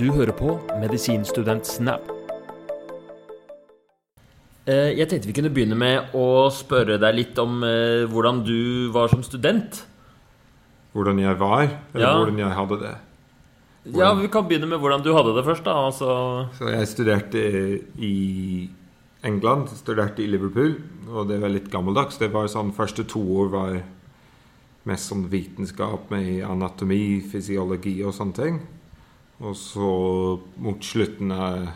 Du hører på Medisinstudent Snap. Eh, Jeg tenkte vi kunne begynne med å spørre deg litt om eh, hvordan du var som student. Hvordan jeg var, eller Ja. hvordan jeg hadde det. Ja, Vi kan begynne med hvordan du hadde det først. da altså, Så jeg studerte i England, studerte i Liverpool, og det var litt gammeldags. Det var sånn, Første to år var mest sånn vitenskap med anatomi, fysiologi og sånne ting. Og så mot slutten av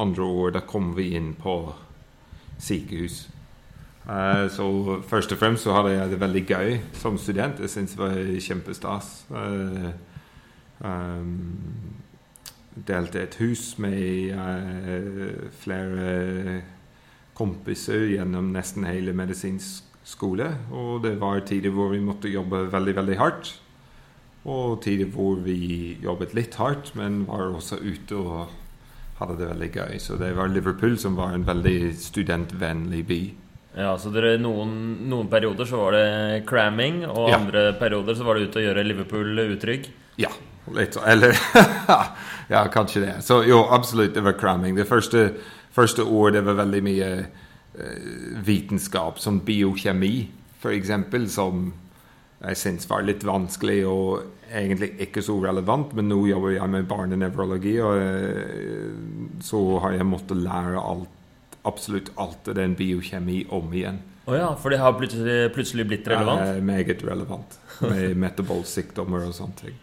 andre år, da kom vi inn på sykehus. Uh, så først og fremst så hadde jeg det veldig gøy som student. Jeg syntes det var kjempestas. Uh, delte et hus med uh, flere kompiser gjennom nesten hele medisinsk skole. Og det var tider hvor vi måtte jobbe veldig, veldig hardt. Og tider hvor vi jobbet litt hardt, men var også ute og hadde det veldig gøy. Så det var Liverpool som var en veldig studentvennlig by. ja, så dere, noen, noen perioder så var det cramming, og Ja. andre perioder så var det ute å gjøre Liverpool utrygg. Ja, litt Eller Ja, kanskje det. Så jo, absolutt, det var cramming. Det første, første året det var veldig mye uh, vitenskap, som biokjemi, eksempel, som jeg syns var litt vanskelig og egentlig ikke så relevant. Men nå jobber jeg med barnenevrologi, og eh, så har jeg måttet lære alt, absolutt alt av den biokjemi om igjen. Å ja, for det har plutselig, plutselig blitt relevant? Eh, meget relevant. Med metabolsykdommer og sånne ting.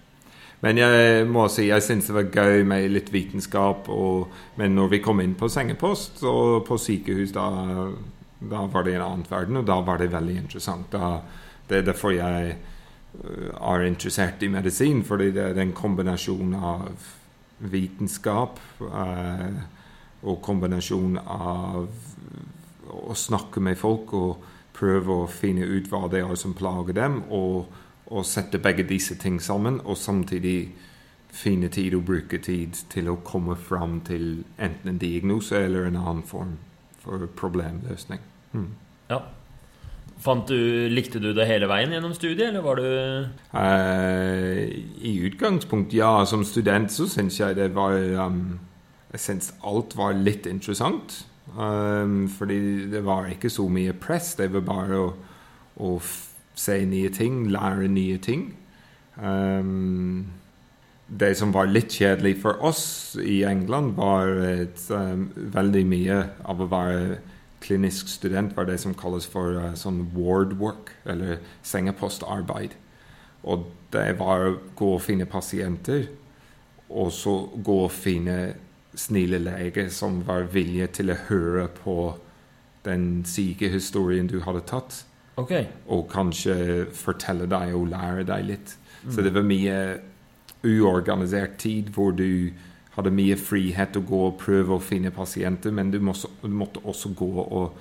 Men jeg må si jeg syns det var gøy med litt vitenskap. Og, men når vi kom inn på sengepost og på sykehus, da, da var det en annen verden, og da var det veldig interessant. Da, det er derfor jeg øh, er interessert i medisin, fordi det er en kombinasjon av vitenskap eh, og kombinasjon av å snakke med folk og prøve å finne ut hva det er som plager dem, og, og sette begge disse ting sammen, og samtidig finne tid og bruke tid til å komme fram til enten en diagnose eller en annen form for problemløsning. Mm. Ja. Du, Likte du det hele veien gjennom studiet, eller var du uh, I utgangspunkt, ja. Som student så syns jeg det var um, Jeg syns alt var litt interessant. Um, fordi det var ikke så mye press. Det var bare å, å se nye ting, lære nye ting. Um, det som var litt kjedelig for oss i England, var et, um, veldig mye av å være klinisk student var det som kalles for uh, sånn ward work, eller sengepostarbeid. Og det var å gå og finne pasienter, og så gå og finne snille leger som var villige til å høre på den syke historien du hadde tatt, Okay. og kanskje fortelle deg og lære deg litt. Så det var mye uorganisert tid hvor du hadde mye frihet til å gå og prøve å finne pasienter, men du måtte, du måtte også gå og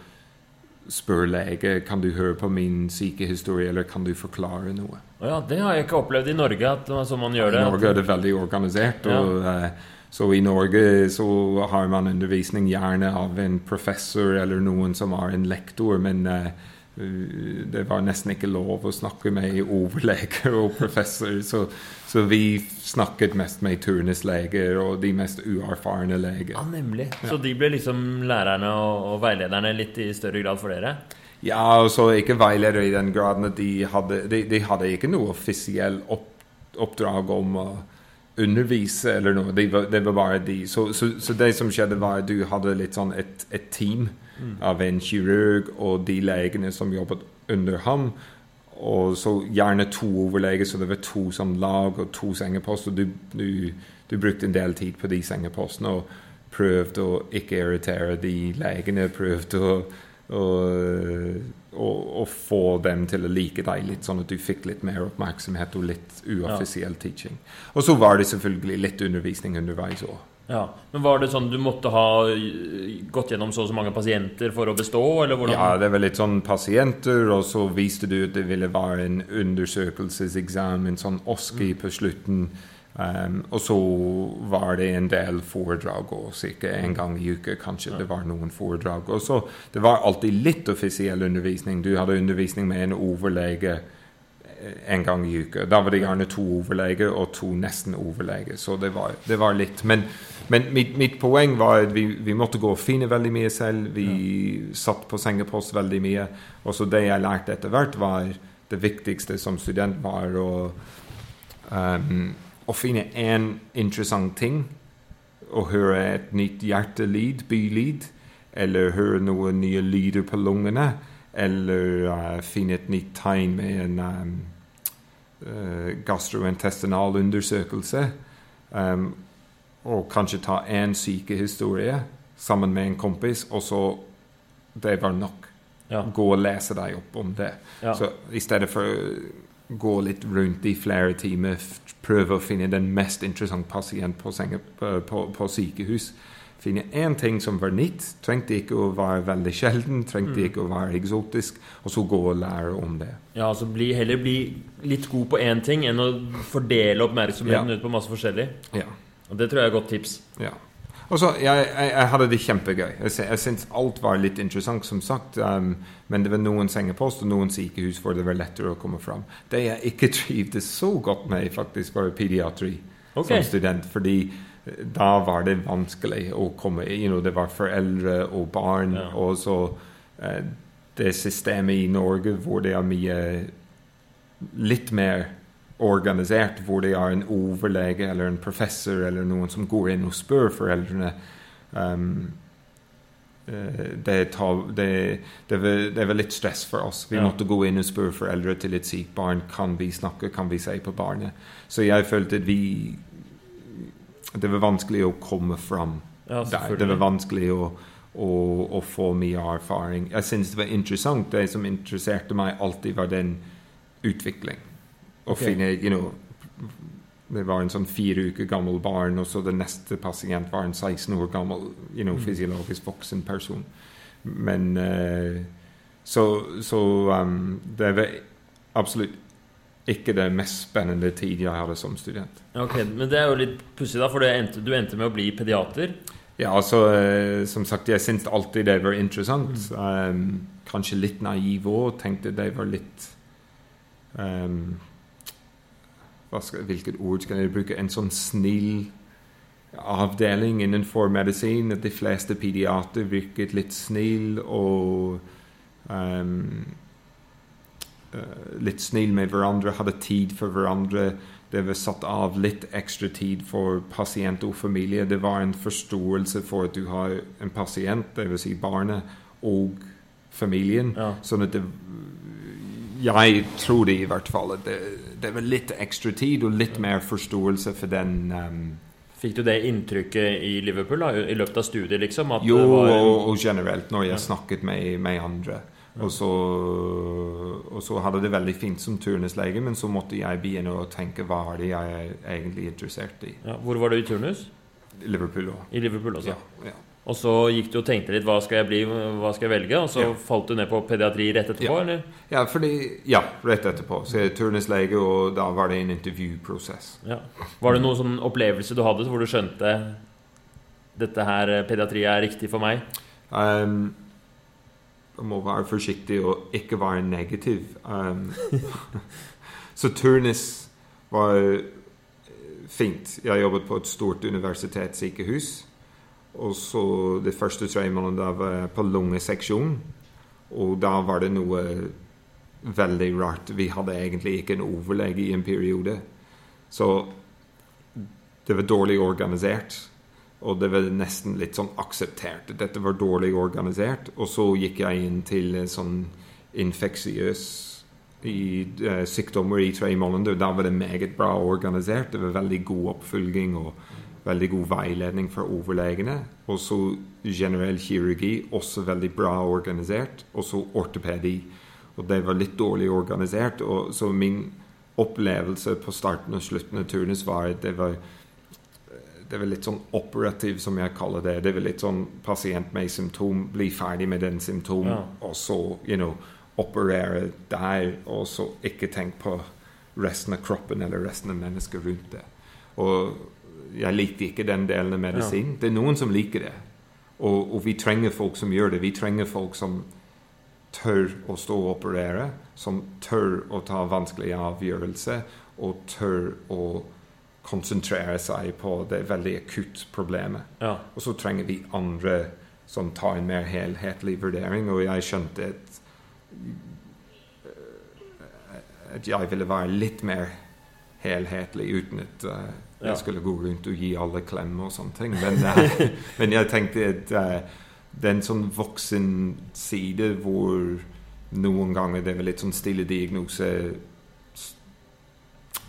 spørre lege kan du høre på min sykehistorie, eller kan du forklare noe. Ja, det har jeg ikke opplevd i Norge, at altså, man gjør det. I Norge er det veldig organisert. Og, eh, så i Norge så har man undervisning gjerne av en professor eller noen som er en lektor, men uh, det var nesten ikke lov å snakke med overleger og professor, så, så vi snakket mest med turnusleger og de mest uerfarne leger. Ja, nemlig. Så de ble liksom lærerne og, og veilederne litt i større grad for dere? Ja, og så ikke veiledere i den graden at de hadde, de, de hadde ikke noe offisiell opp, oppdrag om å undervise eller noe. Det var, de var bare de. Så, så, så det som skjedde, var at du hadde litt sånn et, et team av en kirurg og de legene som jobbet under ham. Og så gjerne to overleger, så det var to som lag og to sengeposter. Du, du, du brukte en del tid på de sengepostene og prøvde å ikke irritere de legene. Prøvde å, å, å, å få dem til å like deg litt, sånn at du fikk litt mer oppmerksomhet og litt uoffisiell teaching. Og så var det selvfølgelig litt undervisning underveis òg. Ja, Men var det sånn du måtte ha øh, gått gjennom så og så mange pasienter for å bestå, eller hvordan? Ja, det var litt sånn pasienter, og så viste du at det ville være en undersøkelseseksamen, en sånn OSCE på slutten. Um, og så var det en del foredrag, og ca. en gang i uka kanskje det var noen foredrag. Og så Det var alltid litt offisiell undervisning. Du hadde undervisning med en overlege en gang i uka. Da var det gjerne to overleger og to nesten overleger. Så det var, det var litt. Men, men mitt, mitt, poeng var at vi, vi, måtte gå og finne veldig mye selv. Vi ja. satt på sengepost veldig mye. Og så det jeg lærte etter hvert, var det viktigste som student var å, um, å finne én interessant ting. Å høre et nytt hjertelyd, bylyd, eller høre noen nye lyder på lungene eller uh, finne et nytt tegn med en um, uh, gastrointestinal undersøkelse. Um, og kanskje ta én sykehistorie sammen med en kompis, og så Det var nok. Ja. Gå og lese deg opp om det. Ja. Så i stedet for å gå litt rundt i flere timer, prøve å finne den mest interessante pasient på, på, på, på sykehus finne én ting som var nytt. Trengte ikke å være veldig sjelden, trengte mm. ikke å være eksotisk, og så gå og lære om det. Ja, altså bli, Heller bli litt god på én ting enn å fordele oppmerksomheten ja. ut på masse forskjellig. Ja. Og Det tror jeg er et godt tips. Ja. Og så, jeg, jeg, jeg, hadde det kjempegøy. Jeg, jeg syns alt var litt interessant, som sagt. Um, men det var noen sengepost og noen sykehus hvor det var lettere å komme fram. Det jeg ikke trivdes så godt med, faktisk, var pediatri okay. som student. fordi da var det vanskelig å komme you know, Det var foreldre og barn. Ja. Og så uh, det systemet i Norge hvor det er mye litt mer organisert, hvor det er en overlege eller en professor eller noen som går inn og spør foreldrene um, det, tar, det, det, var, det, var, litt stress for oss. Vi ja. måtte gå inn og spørre foreldre til et sykt barn kan vi snakke, kan vi si på barnet. Så jeg følte at vi det var vanskelig å komme fram ja, der. Det var vanskelig å, å, å, få mye erfaring. Jeg syns det var interessant. Det som interesserte meg alltid, var den utvikling. Okay. finne you know, Det var en sånn fire uker gammel barn, og så den neste pasient var en 16 år gammel you know, mm. fysiologisk voksen person. Men uh, Så, så um, det var absolutt ikke det mest spennende tid jeg hadde som student. Ok, Men det er jo litt pussig, da, for du endte, du endte, med å bli pediater? Ja, altså uh, Som sagt, jeg syntes alltid det var interessant. Mm. Um, kanskje litt naiv òg. Tenkte det var litt um, skal, Hvilket ord skal jeg bruke? En sånn snill avdeling innenfor medisin. At de fleste pediater virket litt snill og um, litt snill med hverandre, hadde tid for hverandre. Det var satt av litt ekstra tid for pasient og familie. Det var en forståelse for at du har en pasient, dvs. Si barnet, og familien. Ja. Sånn at det Jeg tror det i hvert fall. Det, det var litt ekstra tid og litt mer forståelse for den um, Fikk du det inntrykket i Liverpool da, i løpet av studiet? liksom? jo, var, og, og, generelt når jeg ja. snakket med, med andre. Og så, og så, hadde det veldig fint som turnuslege, men så måtte jeg begynne å tenke hva er det jeg er egentlig interessert i. Ja, hvor var du i turnus? Liverpool også. I Liverpool også? Ja, ja. Og så gikk du og tenkte litt hva skal jeg bli, hva skal jeg velge? Og så ja. falt du ned på pediatri rett etterpå? Ja. eller? Ja, fordi, ja, rett etterpå. Så jeg er turnuslege, og da var det en intervjuprosess. Ja. Var det noen sånn opplevelse du hadde hvor du skjønte dette her pediatri er riktig for meg? Um, må være forsiktig og ikke være negativ. Um, så turnus var eh, fint. Jeg jobbet på et stort universitetssykehus. Og så de første tre månedene var jeg på lungeseksjon. Og da var det noe veldig rart. Vi hadde egentlig ikke en overlege i en periode. Så det var dårlig organisert. Og det var nesten litt sånn akseptert. Dette var dårlig organisert. Og så gikk jeg inn til sånn infeksiøs i, uh, sykdommer i tre måneder. Da var det meget bra organisert. Det var veldig god oppfølging og veldig god veiledning for overlegene. Og så generell kirurgi, også veldig bra organisert. Og så ortopedi. Og det var litt dårlig organisert. Og så min opplevelse på starten og slutten av turnus var at det var det var litt sånn operativ, som jeg kaller det. Det var litt sånn pasient med symptom, bli ferdig med den symptom, ja. og så you know, operere der, og så ikke tenk på resten av kroppen eller resten av mennesket rundt det. Og jeg likte ikke den delen av medisin. Ja. Det er noen som liker det. Og, og, vi trenger folk som gjør det. Vi trenger folk som tør å stå og operere, som tør å ta vanskelige avgjørelser, og tør å konsentrere seg på det veldig akutte problemet. Ja. Og så trenger vi andre som tar en mer helhetlig vurdering, og jeg skjønte at, at jeg ville være litt mer helhetlig uten at uh, jeg skulle gå rundt og gi alle klemmer og sånne ting. Men, uh, men jeg tenkte at uh, det er en sånn voksen side hvor noen ganger det er litt sånn stille diagnose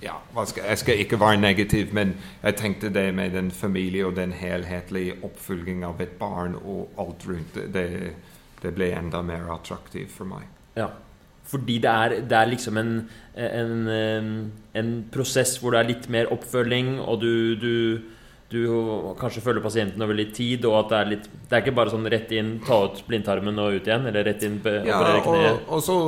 ja, skal, Jeg skal ikke være negativ, men jeg tenkte det med den familie og den helhetlige oppfølging av et barn og alt rundt det, det, det ble enda mer attraktivt for meg. Ja. Fordi det er, det er liksom en, en, en prosess hvor det er litt mer oppfølging, og du, du, du kanskje følger pasienten over litt tid, og at det er litt Det er ikke bare sånn rett inn, ta ut blindtarmen og ut igjen, eller rett inn, operere kneet. og, og så,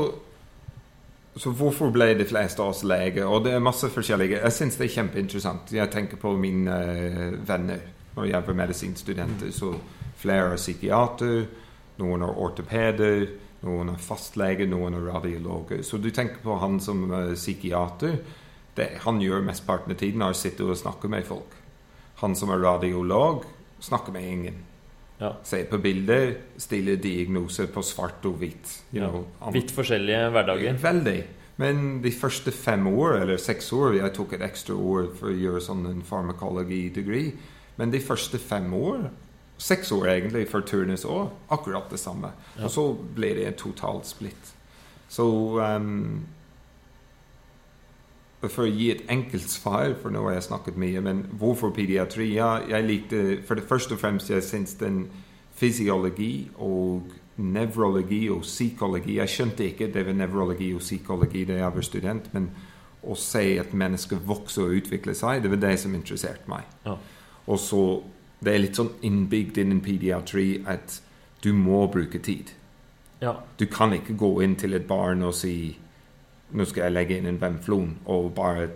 så hvorfor ble de fleste av oss lege? Og det er masse forskjellige Jeg syns det er kjempeinteressant. Jeg tenker på mine eh, venner når jeg var medisinstudenter. Så flere er psykiater, noen er ortopeder, noen er fastlege, noen er radiologer. Så du tenker på han som er psykiater. Det han gjør mesteparten av tiden, er å sitte og snakke med folk. Han som er radiolog, snakker med ingen. Ja. Se på bilder, stille diagnoser på svart og hvitt. Ja. Vidt forskjellige hverdager. Veldig. Men de første fem år, eller seks år Jeg tok et ekstra år for å gjøre sånn en farmakologi-degree. Men de første fem år, seks år egentlig, for turnus òg, akkurat det samme. Ja. Og så ble det en total splitt. Så um, For å gi et enkelt svar, for nå har jeg snakket mye, men hvorfor pediatri? Ja, jeg likte For det første og fremst jeg syns den fysiologi og nevrologi og psykologi Jeg skjønte ikke det var nevrologi og psykologi da jeg var student, men å se at mennesker vokser og utvikler seg, det var det som interesserte meg. Ja. Og så Det er litt sånn innbygd innen pediatri at du må bruke tid. Ja. Du kan ikke gå inn til et barn og si Nå skal jeg legge inn en Vemflon og bare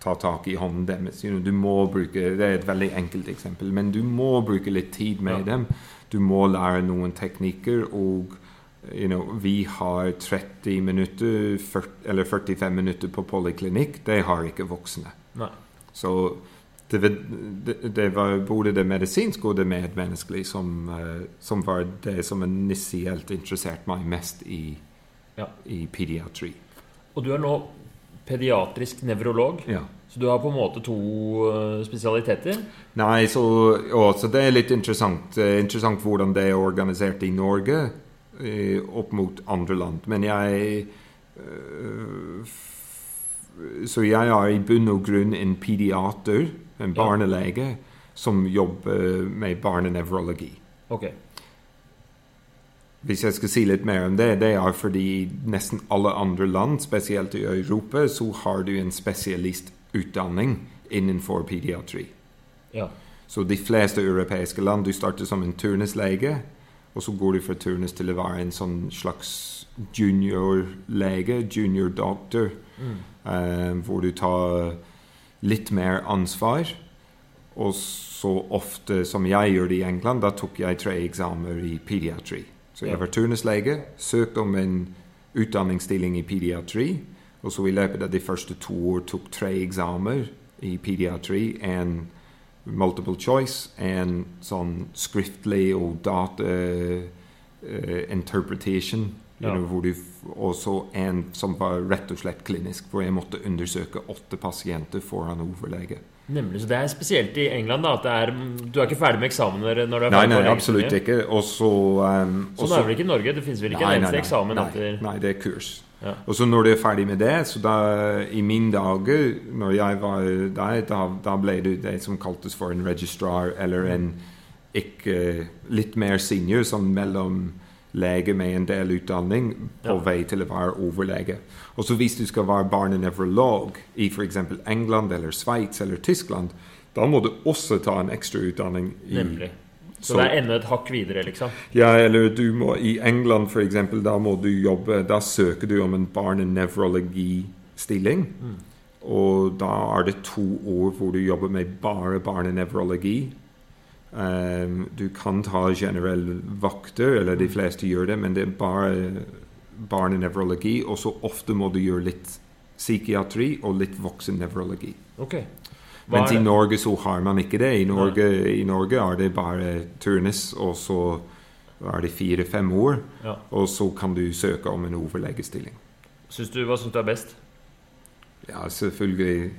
ta tak i hånden deres. Du må bruke, Det er et veldig enkelt eksempel, men du må bruke litt tid med Ja. dem. Du må lære noen teknikker, og you know, vi har 30 minutter 40, eller 45 minutter på poliklinikk. Det har ikke voksne. Nei. Så det, det, det var både det medisinske og det medmenneskelige som, eh, som var det som initielt interesserte meg mest i, Ja. i pediatri. Og du er nå pediatrisk nevrolog, Ja. så du har på en måte to eh, spesialiteter. Nei, så, ja, så det er litt interessant. Eh, interessant hvordan det er organisert i Norge opp mot andre land. Men jeg Så jeg er i bunn og grunn en pediater, en barnelege, som jobber med barnenevrologi. Ok. Hvis jeg skal si litt mer om det, det er fordi i nesten alle andre land, spesielt i Europa, så har du en spesialistutdanning innenfor pediatri. Ja. Så de fleste europeiske land, du starter som en turnuslege, og så går du fra turnus til å være en sånn slags juniorlege, junior doctor, Mm. eh, hvor du tar litt mer ansvar. Og så ofte som jeg gjør det i England, da tok jeg tre eksamener i pediatri. Så jeg var turnuslege, søkte om en utdanningsstilling i pediatri, og så i løpet av de første to år tok tre eksamener i pediatri, en multiple choice, en sånn skriftlig og data uh, interpretation, Ja. hvor du, også og så en som var rett og slett klinisk, hvor jeg måtte undersøke åtte pasienter foran overlege. Nemlig. Så det er spesielt i England da, at det er, du er ikke ferdig med eksamen når du er Nei, ferdig nei, nei absolutt ikke. Og så um, Sånn så- er det vel ikke i Norge? Det finnes vel ikke Nei, en nei, eneste eksamen nei, etter Nei, det er kurs. Ja. Og så når du er ferdig med det, så da i mine dager, når jeg var der, da, da ble du det som kaltes for en registrar, eller en ikke litt mer senior, sånn mellom lege med en del utdanning på Ja. vei til å være overlege. Og så hvis du skal være barnenevrolog i f.eks. England eller Sveits eller Tyskland, da må du også ta en ekstra utdanning. I, Nemlig. Så, Så- det er enda et hakk videre, liksom. ja, eller du må i England eksempel, da må du jobbe Da søker du om en barnenevrologistilling. Mm. Og da er det to år hvor du jobber med bare barnenevrologi. Um, du kan ta generell vakter, eller de fleste gjør det, men det er bare barnenevrologi, og så ofte må du gjøre litt psykiatri og litt voksennevrologi. Ok. Men Mens i? Norge så har man ikke det. I Norge, I Norge er det bare turnus, og så er det fire-fem år. Ja. Og så kan du søke om en overlegestilling. Syns du, hva syns du er best? Ja, selvfølgelig.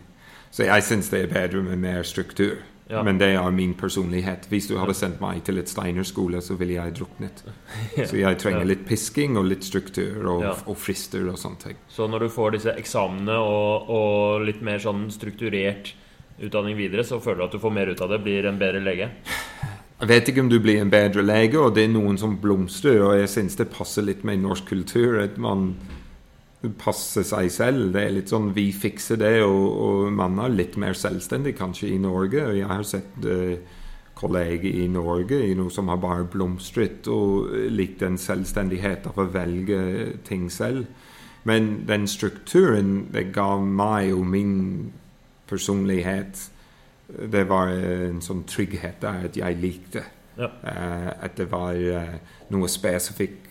Så jeg syns det er bedre med mer struktur. Ja. Men det er min personlighet. Hvis du hadde sendt meg til et Steiner-skole, så ville jeg druknet. Så jeg trenger litt pisking og litt struktur og, Ja. og frister og sånne ting. Så når du får disse eksamene og, og litt mer sånn strukturert utdanning videre, så føler du at du får mer ut av det, blir en bedre lege? Jeg vet ikke om du blir en bedre lege, og det er noen som blomstrer, og jeg syns det passer litt med norsk kultur at man passer seg selv. Det er litt sånn vi fikser det, og, og man er litt mer selvstendig kanskje i Norge. Og jeg har sett uh, kolleger i Norge i noe som har bare blomstret og likt den selvstendighet av å velge ting selv. Men den strukturen det ga meg og min personlighet det var en sånn trygghet der at jeg likte. Ja. Uh, at det var uh, noe spesifikt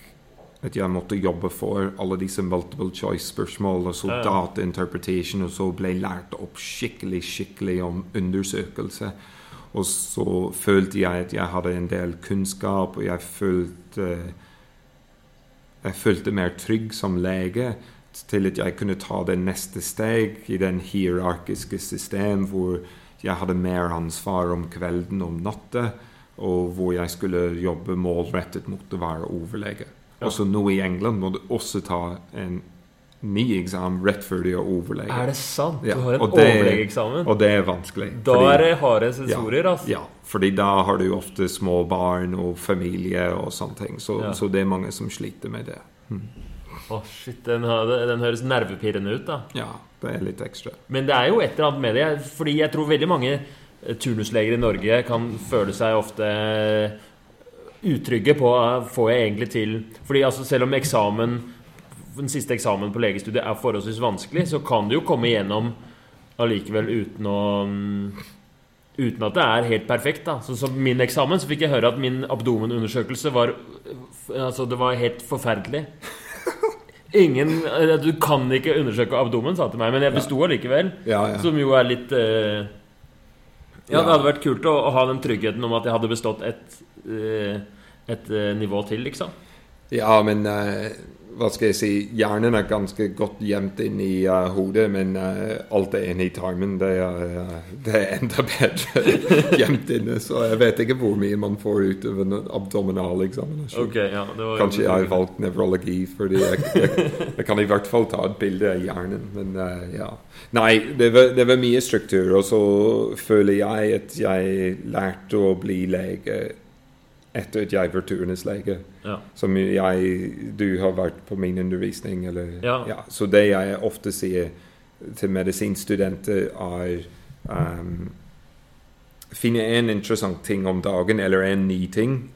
at jeg måtte jobbe for alle disse multiple choice-spørsmål og så data interpretation, og så ble jeg lært opp skikkelig, skikkelig om undersøkelse. Og så følte jeg at jeg hadde en del kunnskap, og jeg følte Jeg følte mer trygg som lege til at jeg kunne ta det neste steg i den hierarkiske system hvor jeg hadde mer ansvar om kvelden og om natta, og hvor jeg skulle jobbe målrettet mot å være overlege. Ja. Også nå i England må du også ta en ny eksamen rett før du er overlege. Er det sant? Du har en og overlegeeksamen? Og det er vanskelig. Da fordi- er det harde sensorer, altså. ja, fordi da har du ofte små barn og familie og sånne ting. Så, så det er mange som sliter med det. Å, shit, den, den høres nervepirrende ut, da. Ja, det er litt ekstra. Men det er jo et eller annet med det. Fordi jeg tror veldig mange turnusleger i Norge kan føle seg ofte utrygge på Får jeg egentlig til Fordi altså selv om eksamen den siste eksamen på legestudiet er forholdsvis vanskelig, så kan du jo komme igjennom allikevel uten å mm, Uten at det er helt perfekt. da Så Som min eksamen så fikk jeg høre at min abdomenundersøkelse var Altså det var helt forferdelig. Ingen eh, Du kan ikke undersøke abdomen, sa han til meg, men jeg besto allikevel. Ja, ja. Som jo er litt eh, Ja, det hadde vært kult å, å ha den tryggheten om at jeg hadde bestått et, et, et eh, nivå til, liksom. Ja, men eh, hva skal jeg si Hjernen er ganske godt gjemt inn i uh, hodet, men uh, alt er inne i tarmen. Det er, eh, det er enda bedre gjemt inne. Så jeg vet ikke hvor mye man får ut av en abdominal eksaminasjon. Okay, ja, Kanskje jeg har valgt nevrologi, fordi jeg, jeg, jeg kan i hvert fall ta et bilde av hjernen. Men ja. Nei, det var, det var mye struktur, og så føler jeg at jeg lærte å bli lege etter at jeg var turnuslege. Ja. Som jeg Du har vært på min undervisning, eller Ja. Så det jeg ofte sier til medisinstudenter, er um, Finne en interessant ting om dagen, eller en ny ting,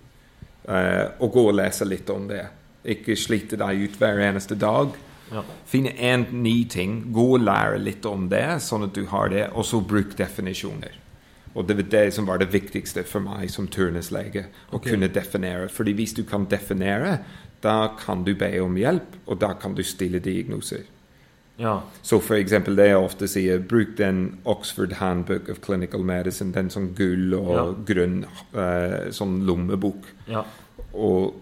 uh, og gå og lese litt om det. Ikke slite deg ut hver eneste dag. Ja. Finne en ny ting, gå og lære litt om det, sånn at du har det, og så bruk definisjoner. Og det var det som var det viktigste for meg som turnuslege. Å okay. kunne definere. Fordi hvis du kan definere, da kan du be om hjelp, og da kan du stille diagnoser. ja. Så for eksempel det jeg ofte sier, bruk den Oxford Handbook of Clinical Medicine, den sånn gull og Ja. grønn eh, sånn lommebok. ja. Og,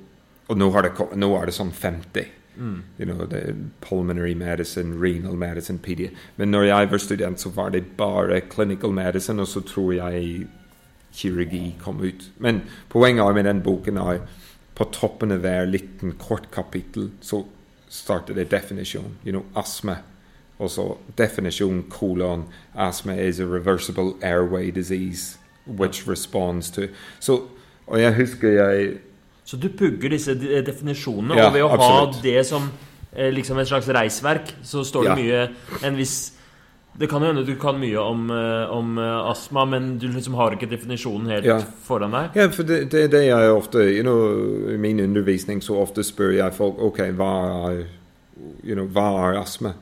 og nå, har det, nå er det sånn 50. Mm. You know, er pulmonary medicine, renal medicine, pedi. Men når jeg var student, så var det bare clinical medicine, og så tror jeg kirurgi kom ut. Men poenget med den boken er på toppen av hver liten kort kapittel så starter det definisjon. You know, astma. Og så definisjon kolon Asthma is a reversible airway disease which responds to Så, og jeg husker jeg Så du pugger disse definisjonene, Ja, og ved å absolutt. ha det som eh, liksom et slags reisverk, så står det Ja. mye En viss Det kan jo hende du kan mye om, eh, om eh, astma, men du liksom har ikke definisjonen helt Ja. foran deg. Ja, for det, det er det jeg ofte you know, I min undervisning så ofte spør jeg folk ok, hva er, you know, hva er astma?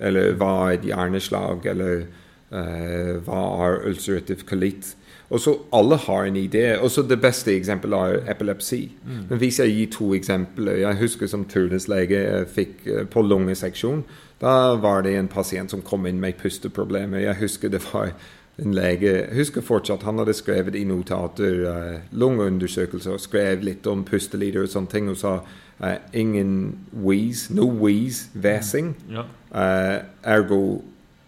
Eller hva er et hjerneslag? Eller uh, hva er ulcerativ colitt? Og så Alle har en idé. Og så Det beste eksempelet er epilepsi. Mm. Men Hvis jeg gir to eksempler Jeg husker som turnuslege fikk eh, på lungeseksjon. Da var det en pasient som kom inn med pusteproblemer. Jeg husker det var en lege jeg husker fortsatt Han hadde skrevet i notater uh, lungeundersøkelser og skrev litt om pustelider og sånne ting. Og sa uh, ingen wheeze, no wheeze, hvesing. Ja. Uh, ergo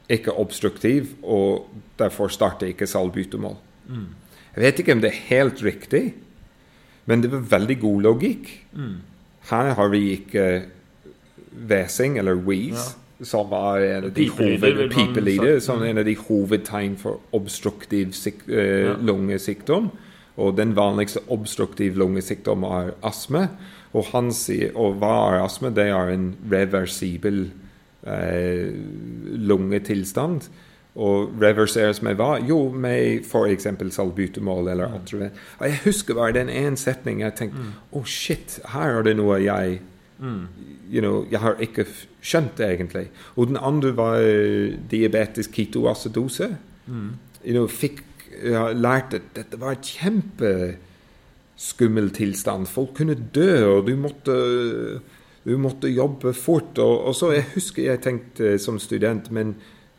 ikke obstruktiv, og derfor starter ikke salbutamol. Mm. Jeg vet ikke om det er helt riktig, men det var veldig god logikk. Mm. Her har vi ikke Wesing eller wheeze, som var en av de Pipelyder, som Mm. en av de hovedtegn for obstruktiv eh, Ja. lungesykdom. Og den vanligste obstruktiv lungesykdom er astme. Og han sier, og hva er astme? Det er en reversibel eh, lungetilstand. Og reversere som jeg var, Jo, med f.eks. salbutamol eller mm. Jeg husker bare den ene setningen jeg tenkte Å, shit, her er det noe jeg Mm. you know, jeg har ikke skjønt det egentlig. Og den andre var eh, diabetisk ketoacidose. Mm. You know, fikk, jeg har lært at dette var et kjempeskummel tilstand. Folk kunne dø, og du måtte, du måtte jobbe fort. Og, og så jeg husker jeg tenkte som student men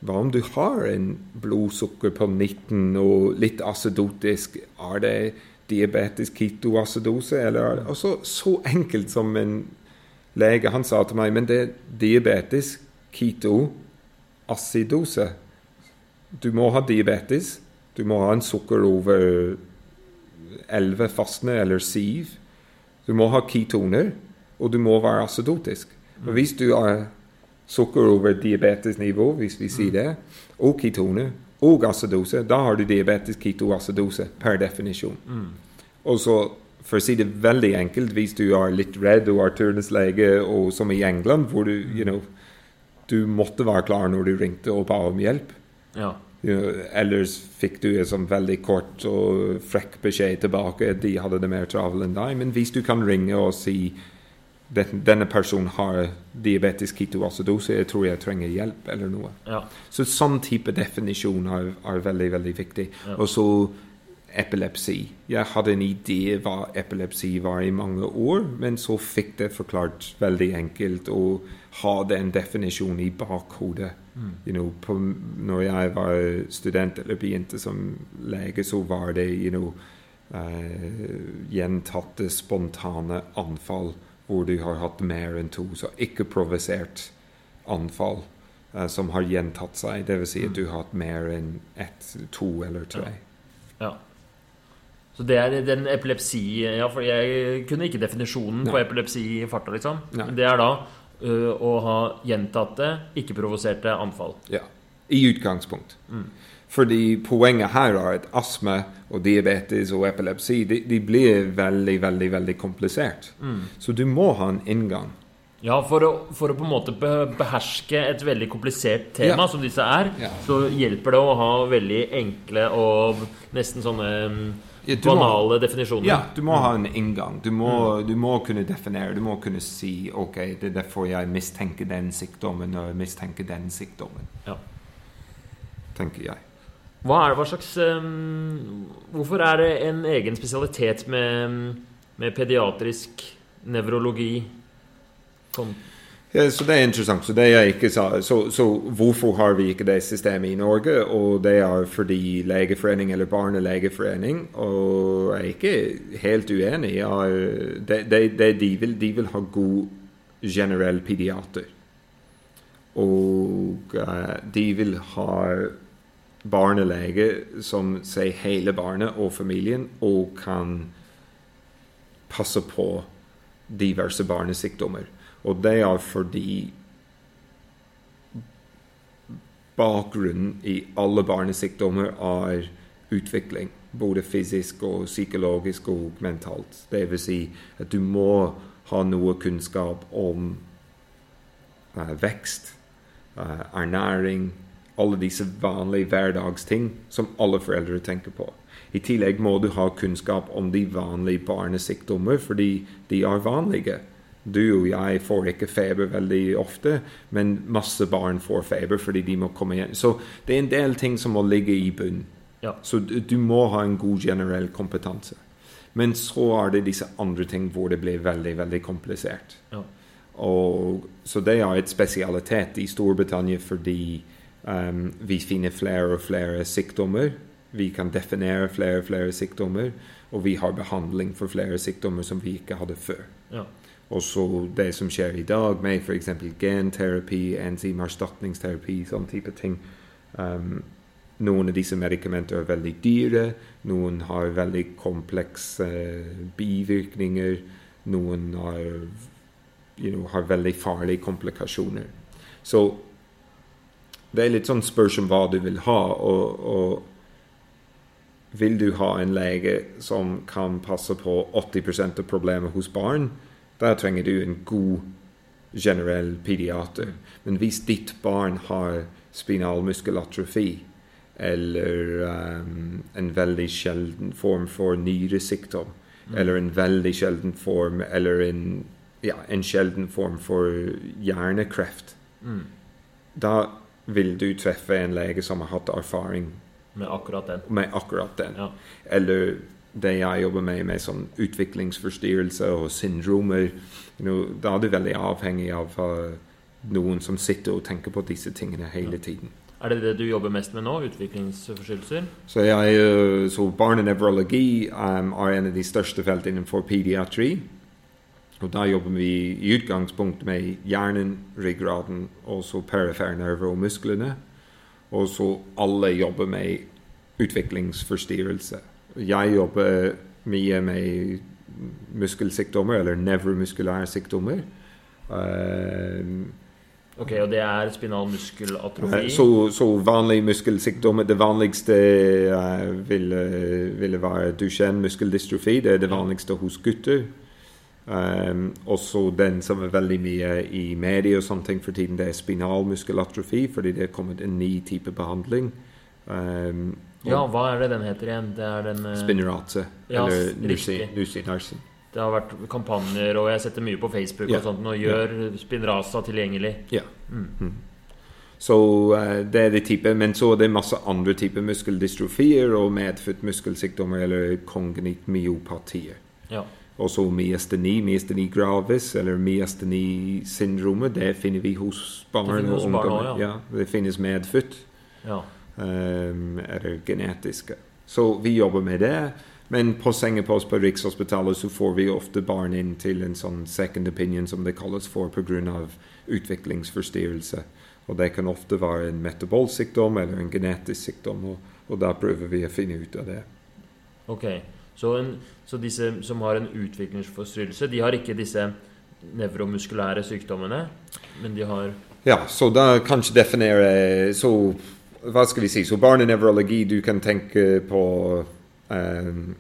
hva om du har en blodsukker på 19 og litt acidotisk? Er det diabetisk ketoacidose? Eller er også så enkelt som en lege han sa til meg men det er diabetisk ketoacidose. Du må ha diabetes. Du må ha en sukker over 11 fastende eller 7. Du må ha ketoner, og du må være acidotisk. Og hvis du har sukker over diabetesnivå, hvis vi sier det, og ketone og acidose, da har du diabetes ketoacidose per definisjon. Mm. Og så, for å si det veldig enkelt, hvis du er litt redd og er turnuslege, og som i England, hvor du, you know, du måtte være klar når du ringte og ba om hjelp. Ja. Ellers fikk du en sånn veldig kort og frekk beskjed tilbake. De hadde det mer travelt enn deg. Men hvis du kan ringe og si den, denne personen har diabetisk ketoacidose, jeg tror jeg trenger hjelp, eller noe. ja. Så sånn type definisjon er, er veldig, veldig viktig. Ja. Og så epilepsi. Jeg hadde en idé hva epilepsi var i mange år, men så fikk det forklart veldig enkelt å ha den definisjonen i bakhodet. You know, på, når jeg var student eller begynte som lege, så var det you know, uh, gjentatte spontane anfall hvor du har hatt mer enn to, så ikke provosert anfall eh, som har gjentatt seg. Dvs. Si at du har hatt mer enn ett, to eller tre. Ja. Så det er den epilepsi Ja, for jeg kunne ikke definisjonen på Nei. epilepsi i farta, liksom. Nei. Det er da uh, å ha gjentatte, ikke-provoserte anfall. Ja, I utgangspunkt. Mm. Fordi poenget her er at astma og diabetes og epilepsi de, de blir veldig, veldig veldig komplisert. Mm. Så du må ha en inngang. Ja, for å, for å på en måte beherske et veldig komplisert tema Ja. som disse er, Ja. så hjelper det å ha veldig enkle og nesten sånne mm, Ja, banale må- definisjoner. Ja, du må ha en inngang. Du må, du må kunne definere. Du må kunne si ok, det er derfor jeg mistenker den sykdommen og mistenker den sykdommen. Ja. Tenker jeg. Hva er det, hva slags um, Hvorfor er det en egen spesialitet med, med pediatrisk nevrologi? Ja, så det er interessant. Så det jeg ikke sa så, så hvorfor har vi ikke det systemet i Norge? Og det er fordi Legeforening eller Barnelegeforening Og jeg er ikke helt uenig. Det, det, det de, vil, de vil ha god generell pediater. Og eh, de vil ha barnelege som ser hele barnet og familien og kan passe på diverse barnesykdommer. Og det er fordi bakgrunnen i alle barnesykdommer er utvikling. Både fysisk og psykologisk og mentalt. Det vil si at du må ha noe kunnskap om uh, vekst, uh, ernæring, alle disse vanlige hverdagsting som alle foreldre tenker på. I tillegg må du ha kunnskap om de vanlige barnesykdommer, fordi de er vanlige. Du og jeg får ikke feber veldig ofte, men masse barn får feber fordi de må komme hjem. Så det er en del ting som må ligge i bunnen. Ja. Så du, du må ha en god generell kompetanse. Men så er det disse andre ting hvor det blir veldig, veldig komplisert. Ja. Og, så det er et spesialitet i Storbritannia fordi um, vi finner flere og flere sykdommer. Vi kan definere flere og flere sykdommer, og vi har behandling for flere sykdommer som vi ikke hadde før. Ja. Og så det som skjer i dag med f.eks. genterapi, enzymerstatningsterapi, sånn type ting. Um, noen av disse medikamenter er veldig dyre. Noen har veldig komplekse bivirkninger. Noen har, you know, har veldig farlige komplikasjoner. Så det er litt sånn spørs om hva du vil ha. Og, og vil du ha en lege som kan passe på 80% av problemet hos barn, da trenger du en god generell pediater. Men hvis ditt barn har spinal muskelatrofi eller um, en veldig sjelden form for nyresykdom, Mm. eller en veldig sjelden form eller en, ja, en sjelden form for hjernekreft, Mm. da vil du treffe en lege som har hatt erfaring Med akkurat den. med akkurat den. Ja. Eller det jeg jobber med, med sånn utviklingsforstyrrelser og syndromer. You know, da er du veldig avhengig av uh, noen som sitter og tenker på disse tingene hele tiden. Er det det du jobber mest med nå? Utviklingsforstyrrelser? Så, jeg, uh, så barnenevrologi um, er en av de største feltene innenfor pediatri. Og da jobber vi i utgangspunkt med hjernen, ryggraden, og så perifere nerver og musklene. Og så alle jobber med utviklingsforstyrrelse. Jeg jobber mye med muskelsykdommer, eller nevromuskulære sykdommer. Um, Ok, Og det er spinal muskelatrofi? Eh, Så, så vanlige muskelsykdommer Det vanligste uh, ville, ville være Duchenne muskeldystrofi. Det er det vanligste hos gutter. Um, også den som er veldig mye i media og sånne ting for tiden, det er spinal muskelatrofi, fordi det er kommet en ny type behandling. Um, Ja, hva er det den heter igjen? Det er den uh, Spinnerate. Ja, eller nusinarsin. Det har vært kampanjer, og jeg setter mye på Facebook yeah. og sånt, og gjør Spinraza tilgjengelig. Ja. Mm. Så uh, det er det type, men så er det masse andre typer muskeldystrofier og medfødt muskelsykdommer eller kongenitt myopatier. Ja. Og så myasteni, myasteni gravis, eller myasteni-syndromet, det finner vi hos barn og hos ungdommer. ja. det finnes medfødt, ja. um, eller genetiske. Så vi jobber med det. Men på sengepost på Rikshospitalet så får vi ofte barn inn til en sånn second opinion, som det kalles for, pga. utviklingsforstyrrelse. Og det kan ofte være en metabolsykdom eller en genetisk sykdom, og, og da prøver vi å finne ut av det. Ok. Så, en, så disse som har en utviklingsforstyrrelse, de har ikke disse nevromuskulære sykdommene, men de har Ja, så da kanskje definere Så hva skal vi si? Så barnenevrologi, du kan tenke på um,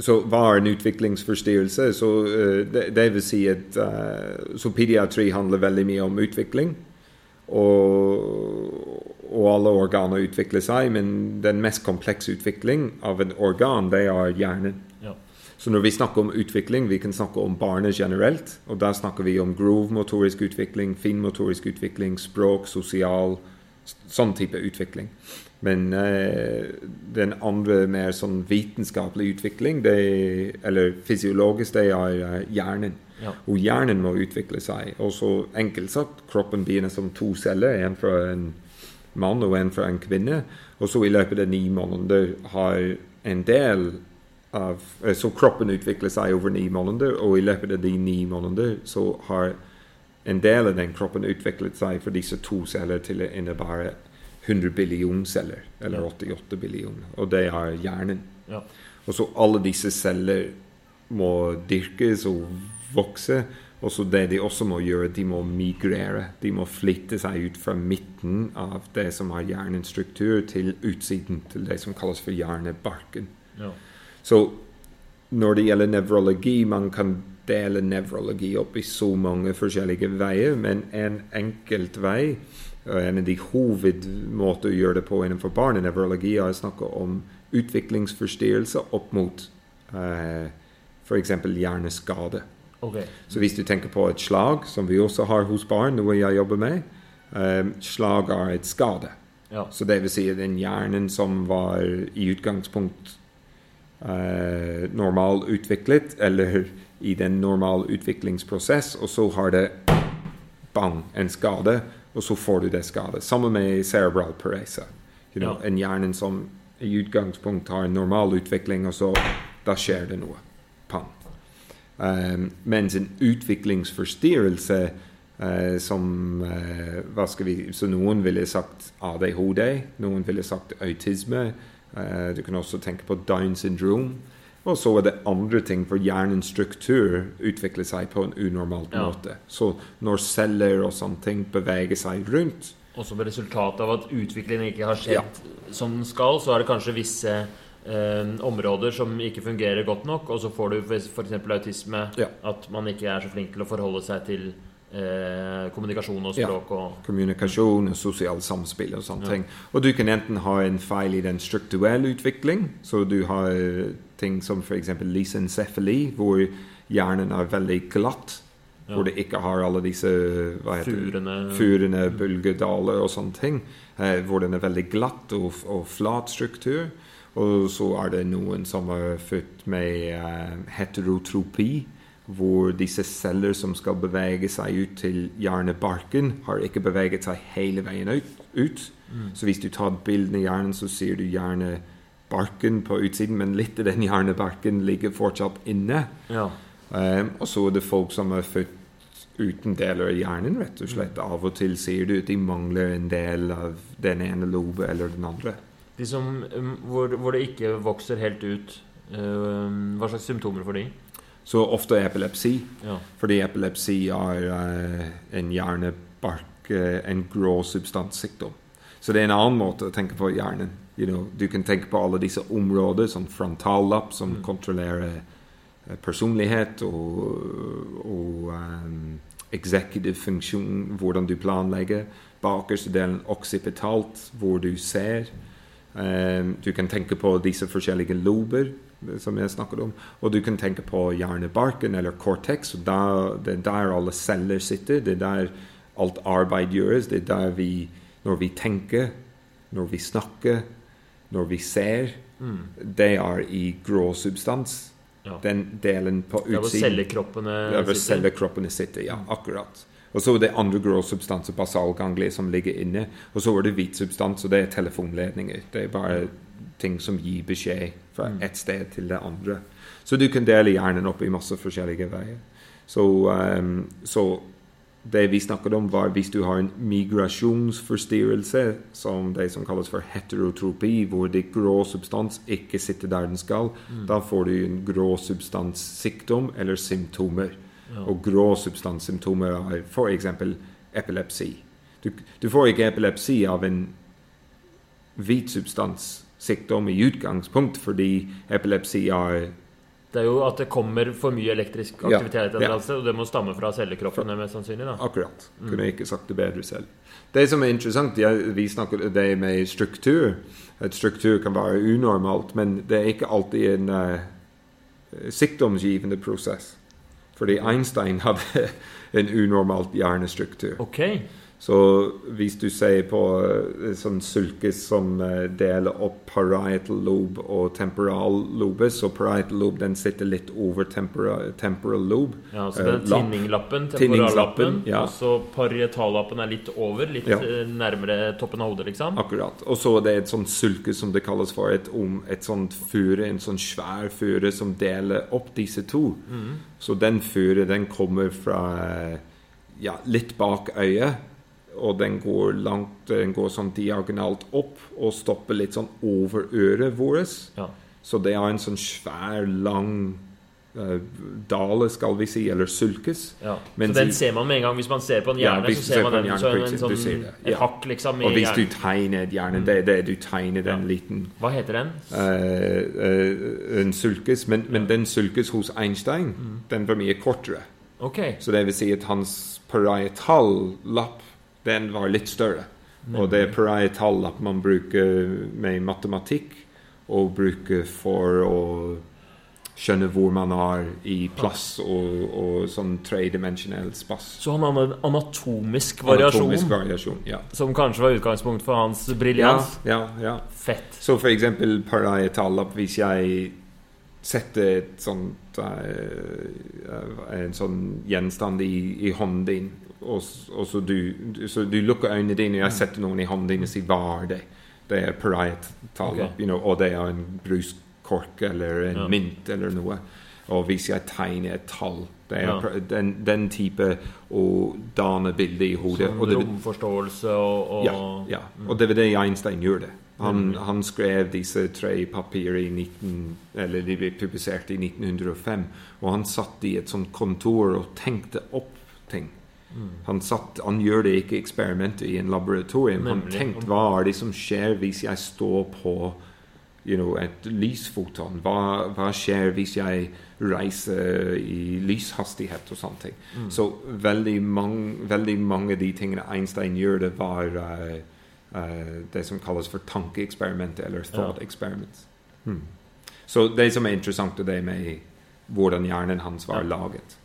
Så er en utviklingsforstyrrelse? Så uh, det, det vil si at uh, Så pediatri handler veldig mye om utvikling. Og, og alle organer utvikler seg, men den mest komplekse utvikling av en organ, det er hjernen. Ja. Så når vi snakker om utvikling, vi kan snakke om barnet generelt. Og da snakker vi om grov motorisk utvikling, finmotorisk utvikling, språk, sosial Sånn type utvikling. Men eh, den andre mer sånn vitenskapelig utvikling, det, eller fysiologisk, det er eh, hjernen. Ja. Og hjernen må utvikle seg. Og så enkelt sagt, kroppen begynner som to celler. En fra en mann og en fra en kvinne. Og så i løpet av ni måneder har en del av eh, Så kroppen utvikler seg over ni måneder, og i løpet av de ni måneder så har en del av den kroppen utviklet seg for disse to celler til å innebære 100 billion celler, eller 88 billion, og det er hjernen. Ja. Og så alle disse celler må dyrkes og vokse, og så det de også må gjøre, de må migrere. De må flytte seg ut fra midten av det som har hjernens struktur, til utsiden, til det som kalles for hjernebarken. Ja. Så når det gjelder nevrologi, man kan dele nevrologi opp i så mange forskjellige veier, men en enkelt vei, og en av de hovedmåter å gjøre det på innenfor barnenevrologi, er å snakke om utviklingsforstyrrelse opp mot eh, f.eks. hjerneskade. Ok. Så hvis du tenker på et slag, som vi også har hos barn, noe jeg jobber med um, Slag er et skade. Ja. Så det vil si at den hjernen som var i utgangspunkt uh, normalutviklet, eller i den normale utviklingsprosess, og så har det bang, en skade, og så får du det skadet. Sammen med cerebral parese. You know, Ja. En hjernen som i utgangspunkt har en normal utvikling, og så da skjer det noe. Pang. Um, mens en utviklingsforstyrrelse eh, som eh, hva skal vi, Så noen ville sagt ADHD, noen ville sagt autisme. eh, du kan også tenke på Down syndrom. Og så er det andre ting, for hjernens struktur utvikler seg på en unormalt Ja. måte. Så når celler og sånne ting beveger seg rundt Og som resultat av at utviklingen ikke har skjedd som den skal, så er det kanskje visse eh, områder som ikke fungerer godt nok, og så får du f.eks. autisme. Ja. At man ikke er så flink til å forholde seg til eh, kommunikasjon og Ja. språk og kommunikasjon og sosialt samspill og sånne Ja. ting. Og du kan enten ha en feil i den strukturelle utvikling, så du har eh, ting som f.eks. lysencefali, hvor hjernen er veldig glatt, Ja. hvor det ikke har alle disse furene furene, bølgedaler og sånne ting, eh, hvor den er veldig glatt og, og flat struktur. Og så er det noen som er født med eh, heterotropi, hvor disse celler som skal bevege seg ut til hjernebarken, har ikke beveget seg hele veien ut. ut. Mm. Så hvis du tar et bilde av hjernen, så ser du hjernebarken på utsiden, men litt av den hjernebarken ligger fortsatt inne. Ja. Um, og så er det folk som er født uten deler av hjernen, rett og slett. Av og til sier du at de mangler en del av den ene lobe eller den andre. De som, um, hvor, hvor det ikke vokser helt ut, eh, hva slags symptomer får de? Så ofte epilepsi, Ja. fordi epilepsi er eh, en hjernebark, eh, en grå substanssykdom. Så det er en annen måte å tenke på hjernen. You know, du kan tenke på alle disse områder, som frontallapp, som Mm. kontrollerer eh, personlighet og, og um, executive funksjon, hvordan du planlegger. Bakerste delen occipitalt, hvor du ser. Um, du kan tenke på disse forskjellige lober eh, som jeg snakket om. Og du kan tenke på hjernebarken eller cortex. og der, Det er der alle celler sitter. Det er der alt arbeid gjøres. Det er der vi Når vi tenker, når vi snakker, når vi ser. Mm. Det er i grå substans. Ja. Den delen på utsiden. Der hvor cellekroppene sitter. Der hvor cellekroppene sitter. Ja, akkurat. Og så er det andre grå substanser, basalgangli, som ligger inne. Og så er det hvit substans, og det er telefonledninger. Det er bare ting som gir beskjed fra Mm. ett sted til det andre. Så du kan dele hjernen opp i masse forskjellige veier. Så, um, så det vi snakket om, var hvis du har en migrasjonsforstyrrelse, som det som kalles for heterotropi, hvor det grå substans ikke sitter der den skal, Mm. da får du en grå substanssykdom eller symptomer. Og grå substanssymptomer er f.eks. epilepsi. Du, du får ikke epilepsi av en hvit substanssykdom i utgangspunkt, fordi epilepsi er Det er jo at det kommer for mye elektrisk aktivitet ja, ja. og det må stamme fra cellekroppene, mest sannsynlig. da. Akkurat. Mm. Kunne ikke sagt det bedre selv. Det som er interessant, vi snakker det med struktur. At struktur kan være unormalt, men det er ikke alltid en uh, sykdomsgivende prosess. Fordi Einstein hadde en unormalt hjernestruktur. Ok. Så hvis du ser på uh, sånn sulke som uh, deler opp parietal lobe og temporal lobe, så parietal lobe den sitter litt over tempora, temporal lobe. Ja, så det den lapp. tinninglappen, temporallappen, ja. og så parietallappen er litt over, litt Ja. eh, nærmere toppen av hodet, liksom. Akkurat. Og så er det et sånt sulke som det kalles for et, om, et sånt fure, en sånn svær fure som deler opp disse to. Mm. Så den fure, den kommer fra eh, ja, litt bak øyet, og den går langt, den går sånn diagonalt opp og stopper litt sånn over øret vårt. Ja. Så det er en sånn svær, lang uh, dale, skal vi si, eller sulkes. Ja. Men så den ser man med en gang. Hvis man ser på en hjerne, ja, så ser man en den som en, hjerne, sånn, det, et hakk, liksom. I Og hvis du tegner et hjerne, Mm. det er det du tegner den Ja. liten Hva heter den? Uh, uh, en sulkes, men, men den sulkes hos Einstein, Mm. den var mye kortere. Okay. Så det vil si at hans parietal-lapp, den var litt større. Og det er per tall at man bruker med matematikk, og bruker for å skjønne hvor man er i plass og, og sånn tredimensjonell spass. Så han hadde en anatomisk variasjon, Anatomisk variasjon, ja. som kanskje var utgangspunkt for hans briljans. Ja, ja, ja. Fett. Så for eksempel parietal hvis jeg setter et sånt eh, en sånn gjenstand i, i hånden din, og, og så, du, så du lukker øynene dine, og jeg setter noen i hånden din og sier 'hva er det?' Det er parietal, okay. you know, og det er en bruskork eller en Ja. mynt eller noe. Og hvis jeg tegner et tall det er Ja. den, den type å danne bilde i hodet. Som romforståelse og, og ja, ja. Og det var det Einstein gjorde. Han, Mm. han skrev disse tre papirer i 19, eller de ble publisert i 1905. Og han satt i et sånt kontor og tenkte opp ting. Mm. Han, satt, han gjør det ikke eksperimentet i en laboratorium. Han tenkte hva er det som skjer hvis jeg står på you know, et lysfoton? Hva, hva skjer hvis jeg reiser i lyshastighet og sånne ting? Mm. Så veldig mange, veldig mange av de tingene Einstein gjør, det var uh, uh, det som kalles for tankeeksperiment eller thought Ja. experiments. Hmm. Så det som er interessant, er det med hvordan hjernen hans var Ja. laget.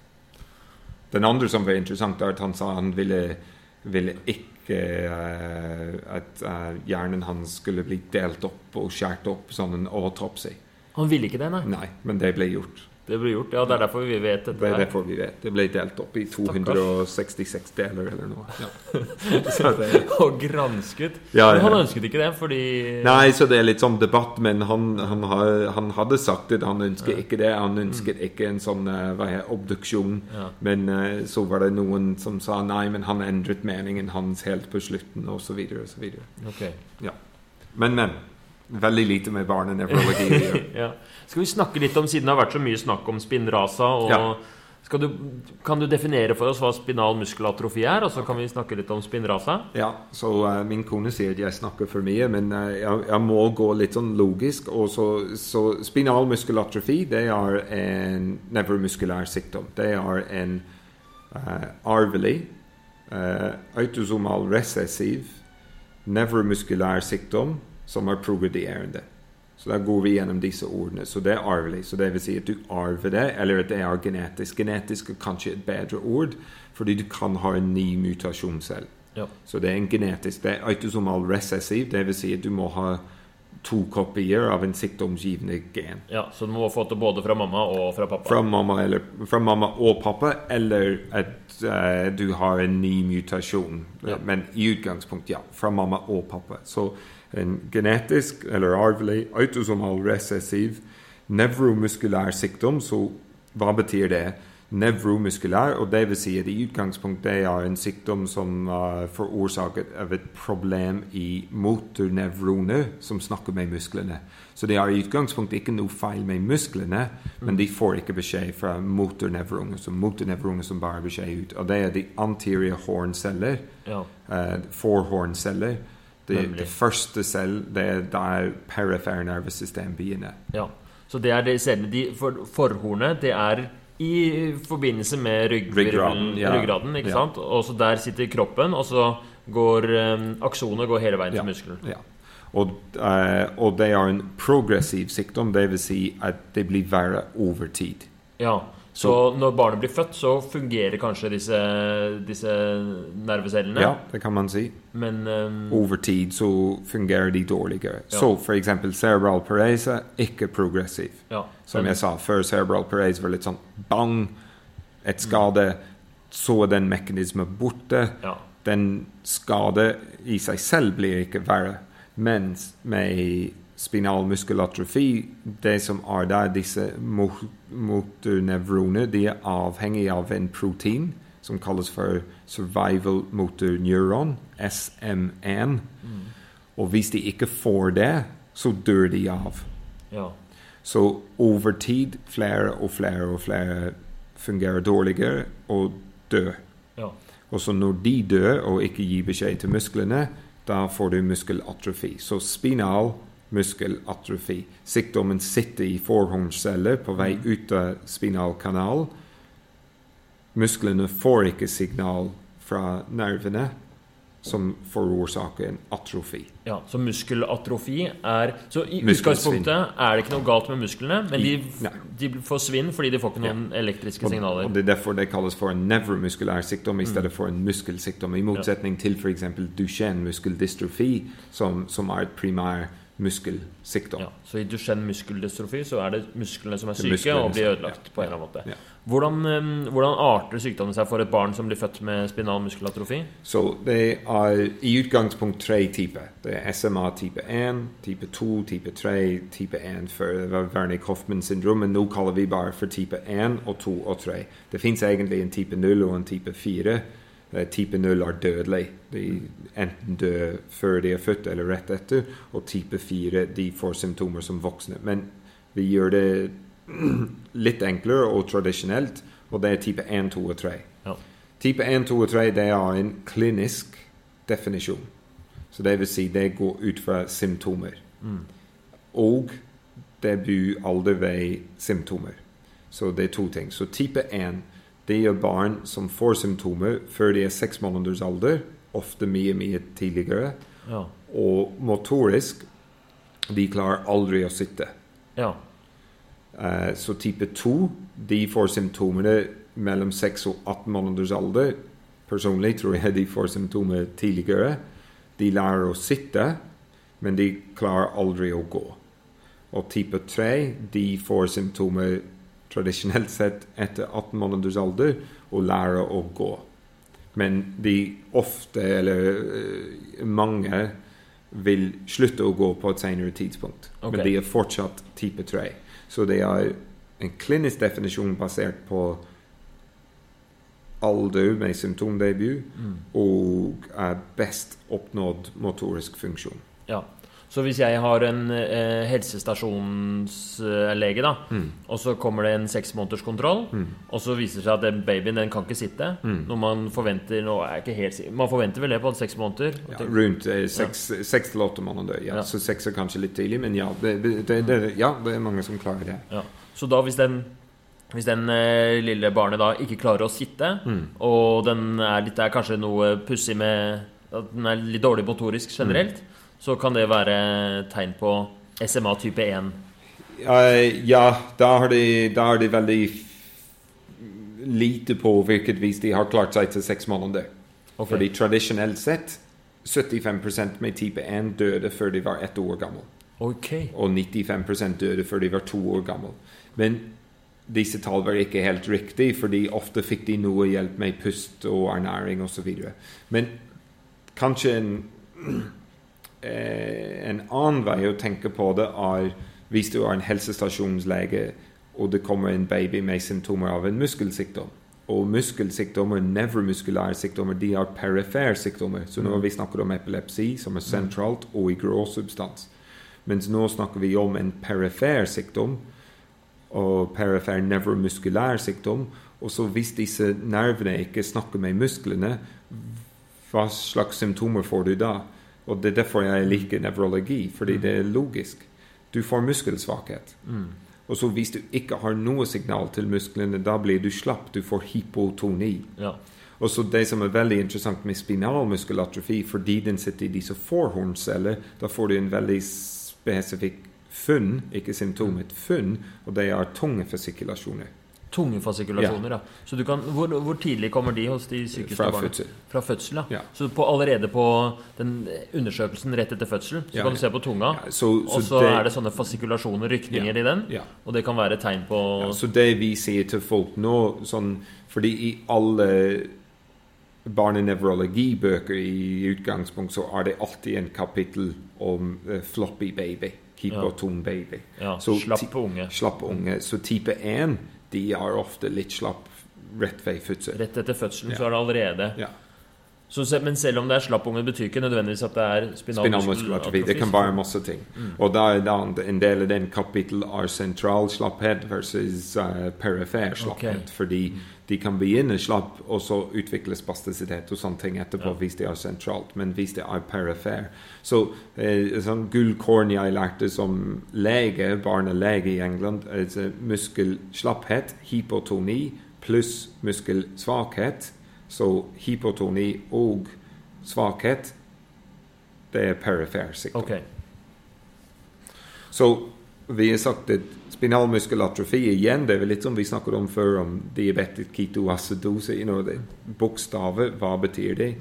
Den andre som var interessant, er at han sa han ville, ville ikke uh, at uh, hjernen hans skulle bli delt opp og skåret opp som en autopsy. Han ville ikke det, nei. Nei, men det ble gjort. Det ble gjort. Ja, det er derfor vi vet dette. Det er derfor vi vet. Det ble delt opp i 266 deler eller noe. Ja. Det, Og gransket. Ja, Men han ønsket ikke det, fordi Nei, så det er litt sånn debatt, men han, han, har, han hadde sagt det. Han ønsket Ja. ikke det. Han ønsket ikke en sånn eh, hva er, obduksjon. ja. Men eh, så var det noen som sa nei, men han endret meningen hans helt på slutten, og så videre og så videre. Ok. Men, men. Veldig lite med barnenevrologi. Ja. Skal vi snakke litt om, siden det har vært så mye snakk om spinnrasa og Ja. du, Kan du definere for oss hva spinal muskelatrofi er, og så kan vi snakke litt om spinnrasa. Ja, så uh, min kone sier at jeg snakker for mye, men uh, jeg, jeg må gå litt sånn logisk. Og så, så spinal muskelatrofi, det er en nevromuskulær sykdom. Det er en uh, arvelig, autosomal recessiv, nevromuskulær sykdom som er progredierende. Så da går vi gjennom disse ordene. Så det er arvelig. Så det vil si at du arver det, eller at det er genetisk. Genetisk er kanskje et bedre ord, fordi du kan ha en ny mutasjon selv. Ja. Så det er en genetisk Det er autosomal recessiv, det vil si at du må ha to kopier av en sykdomsgivende gen. ja. Så du må få det både fra mamma og fra pappa? Fra mamma, eller, fra mamma og pappa, eller at uh, du har en ny mutasjon. Ja. Men i utgangspunkt, ja. Fra mamma og pappa. Så en genetisk eller arvelig autosomal resessiv nevromuskulær sykdom, så hva betyr det? Nevromuskulær, og det vil si at i utgangspunkt det er en sykdom som er forårsaket av et problem i motornevroner som snakker med musklene. Så det er i utgangspunkt ikke noe feil med musklene, men de får ikke beskjed fra motornevroner, så motornevroner som bare beskjed ut. Og det er de anterior hornceller, Ja. uh, forhornceller. Det, det første selv, det er der perifere nervesystem begynner. ja. Så det er det cellene de, for, Forhornet, det er i forbindelse med Ryggraden, ja. ryggraden, ikke Ja. sant? Og så der sitter kroppen, og så går um, aksonet går hele veien Ja. til muskelen. Ja. Og, uh, og det er en progressiv sykdom, vil si at det blir verre over tid. Ja. Så når barnet blir født, så fungerer kanskje disse, disse nervecellene. Ja, det kan man si. Men um, Over tid så fungerer de dårligere. Ja. Så eksempel cerebral parese, ikke progressiv. ja. Som jeg sa før, cerebral parese var litt sånn bang, et skade, så er den mekanismen borte. ja. Den skade i seg selv blir ikke verre. Mens med spinal muskelatrofi, det som er der, disse mo- motornevroner, de er avhengig av en protein som kalles for survival motor neuron, SM1. Og hvis de ikke får det, så dør de av. ja. Så over tid, flere og flere og flere fungerer dårligere og dør. ja. Og så når de dør og ikke gir beskjed til musklene, da får du muskelatrofi. Så spinal muskelatrofi. Sykdommen sitter i forhåndsceller på vei ut av spinalkanal. Musklene får ikke signal fra nervene, som forårsaker en atrofi. Ja, Så muskelatrofi er Så i utgangspunktet er det ikke noe galt med musklene, men de, de får svinn fordi de får ikke noen elektriske signaler. og Det er derfor det kalles for en nevromuskulær sykdom i stedet for en muskelsykdom. I motsetning til f.eks. Duchenne muskeldystrofi, som, som er et primær muskelsykdom. Ja, så i Duchenne muskeldystrofi så er det musklene som er syke musklene og blir ødelagt ja, på en eller annen måte. ja. Hvordan, eh, hvordan arter sykdommen seg for et barn som blir født med spinal muskelatrofi? Så det er i utgangspunkt tre typer. Det er SMA type 1, type 2, type 3, type 1 for det var Wernick-Hoffmann syndrom, men nå kaller vi bare for type 1 og 2 og 3. Det fins egentlig en type 0 og en type 4. Eh, Type 0 er dødelig. De enten dør før de er født eller rett etter. Og type 4 de får symptomer som voksne. Men vi gjør det litt enklere og tradisjonelt, og det er type 1, 2 og 3. Ja. Type 1, 2 og 3 det er en klinisk definisjon. Så det vil si det går ut fra symptomer. Mm. Og debutalder ved symptomer. Så det er to ting. Så type 1 det er barn som får symptomer før de er seks måneders alder, ofte mye, mye tidligere. Ja. Og motorisk de klarer aldri å sitte. ja. Eh, så type 2 de får symptomene mellom 6 og 18 måneders alder. Personlig tror jeg de får symptomer tidligere. De lærer å sitte, men de klarer aldri å gå. Og type 3 de får symptomer tradisjonelt sett etter 18 måneders alder å lære å gå. Men de ofte, eller eh, mange, vil slutte å gå på et senere tidspunkt. Okay. Men de er fortsatt type 3. Så det er en klinisk definisjon basert på alder med symptomdebut Mm. og er best oppnådd motorisk funksjon. ja. Så hvis jeg har en eh, helsestasjonslege, da, Mm. og så kommer det en seks måneders kontroll, Mm. og så viser det seg at den babyen den kan ikke sitte Mm. Når man forventer nå er jeg ikke helt sikker, Man forventer vel det på seks måneder? Ja, rundt eh, seks seks til åtte måneder. Ja. Ja. Så seks er kanskje litt tidlig, men ja det, det, det, ja, det er mange som klarer det. Ja. Så da hvis den hvis den eh, lille barnet da ikke klarer å sitte, Mm. og den er, litt, det er kanskje noe pussig med at den er litt dårlig motorisk generelt, så kan det være tegn på SMA type 1. Uh, ja, da har de, da har de veldig lite på hvilket vis de har klart seg til seks måneder. Okay. Fordi tradisjonelt sett 75% med type 1 døde før de var ett år gammel. Okay. Og 95% døde før de var to år gammel. Men disse tallene var ikke helt riktige, fordi ofte fikk de noe hjelp med pust og ernæring osv. Men kanskje en, eh, en annen vei å tenke på det er hvis du er en helsestasjonslege og det kommer en baby med symptomer av en muskelsykdom. Og muskelsykdommer, nevromuskulære sykdommer, de er perifere sykdommer. Så nå har vi snakket om epilepsi, som er sentralt, og i grå substans. Mens nå snakker vi om en perifer sykdom, og perifer nevromuskulær sykdom. Og så hvis disse nervene ikke snakker med musklene, hva slags symptomer får du da? Og det er derfor jeg liker nevrologi, fordi det er logisk. Du får muskelsvakhet. Mm. Og så hvis du ikke har noe signal til musklene, da blir du slapp. Du får hypotoni. Ja. Og så Det som er veldig interessant med spinalmuskelatrofi, fordi den sitter i disse forhornceller, da får du en veldig spesifikk funn, ikke symptom, et funn, og det er tunge fascikulasjoner Tunge fasikulasjoner ja. Så du kan, hvor, hvor tidlig kommer de hos de sykeste fra barna? fødsel. Fra fødsel, ja. Ja. Så på, allerede på den undersøkelsen rett etter fødsel, så Ja, kan du ja. se på tunga, Ja, så, og så er det sånne fascikulasjoner, rykninger Ja. i den, ja. og det kan være tegn på Ja, så det vi sier til folk nå sånn, Fordi i alle barnenevrologibøker i utgangspunkt så er det alltid en kapittel om uh, floppy baby. Hypoton baby. ja, så slapp unge. Slapp unge. Så type 1 de er ofte litt slapp rett ved fødsel. Rett etter fødselen Ja. så er det allerede Ja. Så, Men selv om det er slappunge, betyr ikke nødvendigvis at det er Spinalmuskelatrofi. Det kan være masse ting. Og da er da en del av den kapittel er sentral slapphet versus uh, perifer slapphet. Okay. Fordi de kan begynne slapp, og så utvikles spastisitet og sånne ting etterpå Ja. hvis det er sentralt. Men hvis det er perifer Så eh, sånn gullkorn jeg lærte som lege, barnelege i England, altså muskelslapphet, hypotoni pluss muskelsvakhet. Så hypotoni og svakhet, det er perifer sykdom. Okay. Så vi har sagt at spinalmuskelatrofi igjen, det er vel litt som vi snakket om før, om diabetisk ketoacidose. You know, bokstavet, hva betyr det?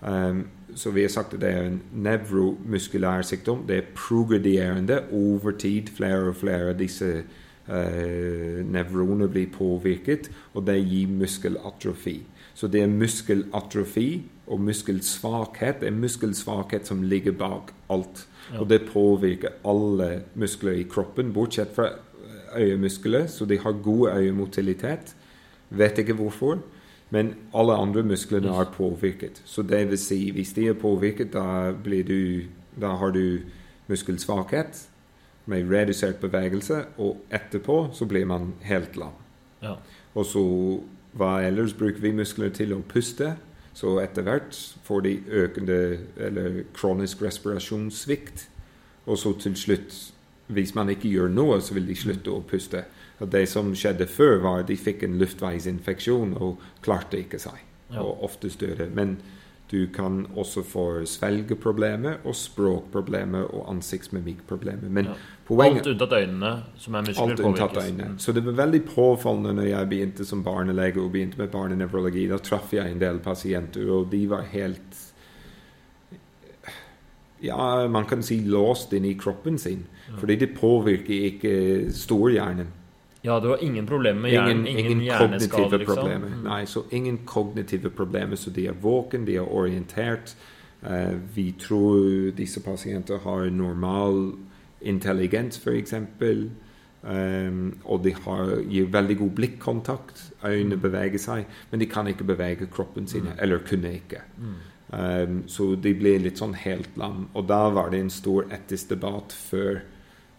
Um, så vi har sagt at det er en nevromuskulær sykdom. Det er progredierende over tid. Flere og flere av disse uh, nevroner blir påvirket, og det gir muskelatrofi. Så det er muskelatrofi og muskelsvakhet. Det er muskelsvakhet som ligger bak alt. Ja. Og det påvirker alle muskler i kroppen, bortsett fra øyemuskler, så de har god øyemotilitet. Vet ikke hvorfor, men alle andre musklene er påvirket. Så det vil si, hvis de er påvirket, da, blir du, da har du muskelsvakhet med redusert bevegelse, og etterpå så blir man helt lam. Ja. Og så hva ellers bruker vi muskler til å puste? Så etter hvert får de økende eller kronisk respirasjonssvikt. Og så til slutt, hvis man ikke gjør noe, så vil de slutte å puste. Og det som skjedde før, var at de fikk en luftveisinfeksjon og klarte ikke seg. Og oftest døde. Men du kan også få svelgeproblemer og språkproblemer og ansiktsmimikkproblemer. Men Ja. Poenget Alt unntatt øynene, som er muskler, Alt unntatt påvirkes. øynene. Så det var veldig påfallende når jeg begynte som barnelege og begynte med barnenevrologi. Da traff jeg en del pasienter, og de var helt Ja, man kan si låst inn i kroppen sin. Fordi det påvirker ikke storhjernen. Ja, du har ingen problemer med hjernen. Ingen, Ingen, ingen kognitive liksom. problemer. Mm. Nei, så ingen kognitive problemer. Så de er våken, de er orientert. Uh, vi tror disse pasienter har normal intelligens, f.eks. Um, og de har, gir veldig god blikkontakt. Øynene Mm. beveger seg, men de kan ikke bevege kroppen sin. Mm. Eller kunne ikke. Mm. Um, så de ble litt sånn helt lam. Og da var det en stor etisk debatt før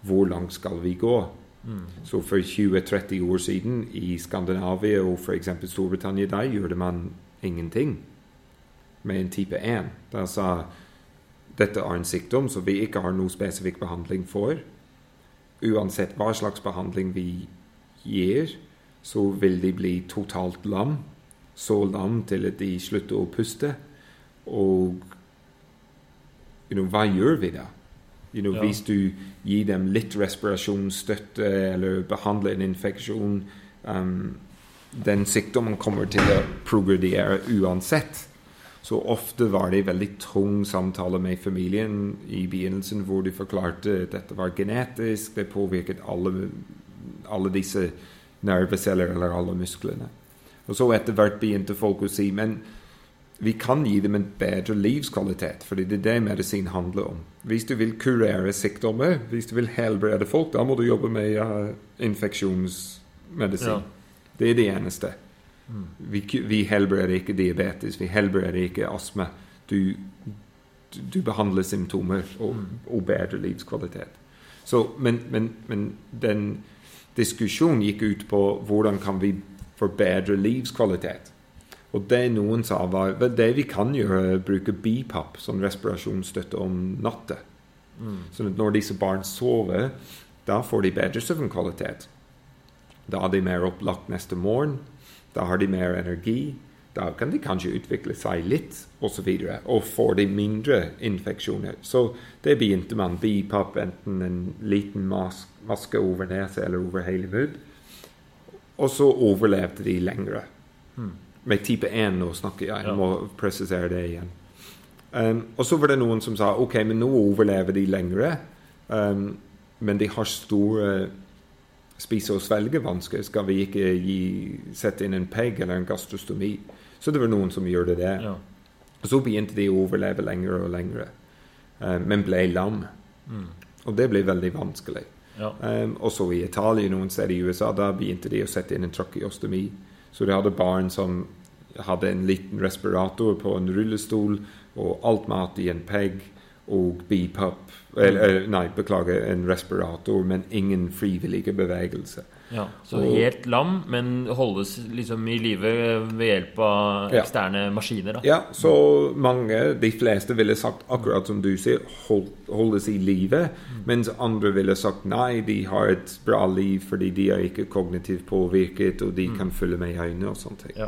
hvor langt skal vi gå. Mm. Så for 20-30 år siden i Skandinavia og f.eks. Storbritannia, der gjorde man ingenting med en type 1. Da sa dette er en sykdom som vi ikke har noe spesifikk behandling for. Uansett hva slags behandling vi gir, så vil de bli totalt lam. Så lam til at de slutter å puste. Og you know, hva gjør vi da? You know, Ja. Hvis du gir dem litt respirasjonsstøtte eller behandler en infeksjon um, Den sykdommen kommer til å progredere uansett. Så ofte var det veldig tung samtale med familien i begynnelsen hvor de forklarte at dette var genetisk, det påvirket alle, alle disse nerveceller eller alle musklene. Og så etter hvert begynte folk å si men vi kan gi dem en bedre livskvalitet, fordi det er det medisin handler om. Hvis du vil kurere sykdommer, hvis du vil helbrede folk, da må du jobbe med uh, infeksjonsmedisin. Ja. Det er det eneste. Vi, vi helbreder ikke diabetes, vi helbreder ikke astma. Du, du, behandler symptomer og, Mm. og bedrer livskvalitet. Så, men, men, men den diskusjonen gikk ut på hvordan kan vi forbedre livskvalitet. Og det noen sa, var at det vi kan gjøre, er å bruke BPAP som respirasjonsstøtte om natta. Mm. Sånn at når disse barn sover, da får de bedre søvnkvalitet. Da er de mer opplagt neste morgen. Da har de mer energi. Da kan de kanskje utvikle seg litt, osv. Og, så og får de mindre infeksjoner. Så det begynte man. bipap, enten en liten mas maske over nesa eller over hele munnen. Og så overlevde de lengre. Hmm. Med type 1 nå snakker jeg. Jeg må presisere det igjen. Um, og så var det noen som sa ok, men nå overlever de lengre. Um, men de har store spise- og svelgevansker. Skal vi ikke gi, sette inn en PEG eller en gastrostomi? Så det var noen som gjorde det. Ja. Så begynte de å overleve lenger og lenger, Um, men ble lam. Mm. Og det ble veldig vanskelig. Ja. Um, også i Italia, noen steder i USA, da begynte de å sette inn en tracheostomi. Så de hadde barn som hadde en liten respirator på en rullestol, og alt mat i en PEG og BPAP eller, Nei, beklager, en respirator, men ingen frivillige bevegelse. ja. Så Og- helt lam, men holdes liksom i live ved hjelp av Ja. eksterne maskiner, da. Ja, så mange, de fleste ville sagt akkurat som du sier, hold, holdes i live, mens andre ville sagt nei, de har et bra liv fordi de er ikke kognitivt påvirket, og de kan følge med i øynene og sånne ting. Ja.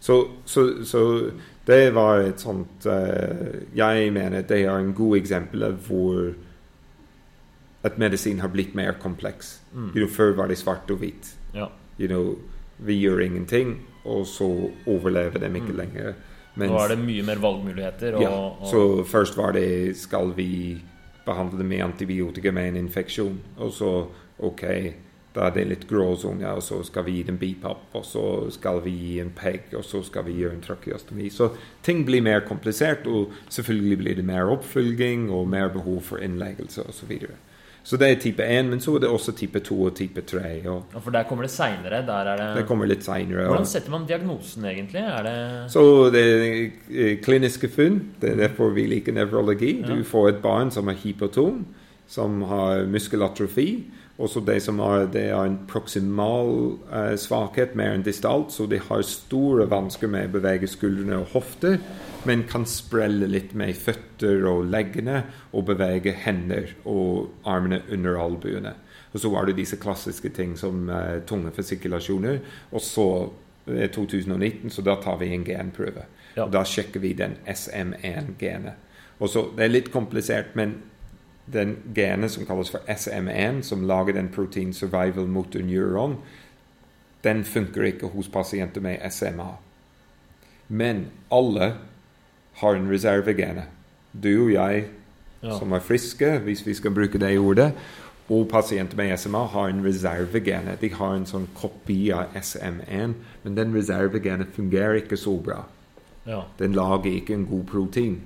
Så, så, så det var et sånt eh, Jeg mener det er en god eksempel av hvor at medisin har blitt mer kompleks. Mm. You know, før var det svart og hvit. Ja. You know, vi gjør ingenting, og så overlever de ikke Mm. lenger. Nå er det mye mer valgmuligheter. Og, ja, og, så først var det skal vi behandle det med antibiotika med en infeksjon. Og så ok, da er det litt gråsone, og så skal vi gi dem BPAP, og så skal vi gi en PEG, og så skal vi gjøre en trakeostomi. Så ting blir mer komplisert, og selvfølgelig blir det mer oppfølging og mer behov for innleggelse osv. Så, videre. så det er type 1, men så er det også type 2 og type 3. Og og For der kommer det seinere. Der er det det kommer litt seinere. Hvordan setter man diagnosen, egentlig? Er det Så det er eh, kliniske funn. Det er derfor vi liker nevrologi. Ja. Du får et barn som er hypotom, som har muskelatrofi. Og de som er, de har en proksimal eh, svakhet mer enn distalt, så de har store vansker med å bevege skuldrene og hofter, men kan sprelle litt med føtter og leggene og bevege hender og armene under albuene. Og så var det disse klassiske ting som eh, tunge fasikulasjoner. Og så er 2019, så da tar vi en genprøve. Ja. Og da sjekker vi den SM1-genet. Og så, Det er litt komplisert, men den genet som kalles for SM1, som lager den protein survival motor neuron, den funker ikke hos pasienter med SMA. Men alle har en reservegene. Du og jeg ja. som er friske, hvis vi skal bruke det ordet, og pasienter med SMA har en reservegene. De har en sånn kopi av SM1, men den reservegenet fungerer ikke så bra. ja. Den lager ikke en god protein.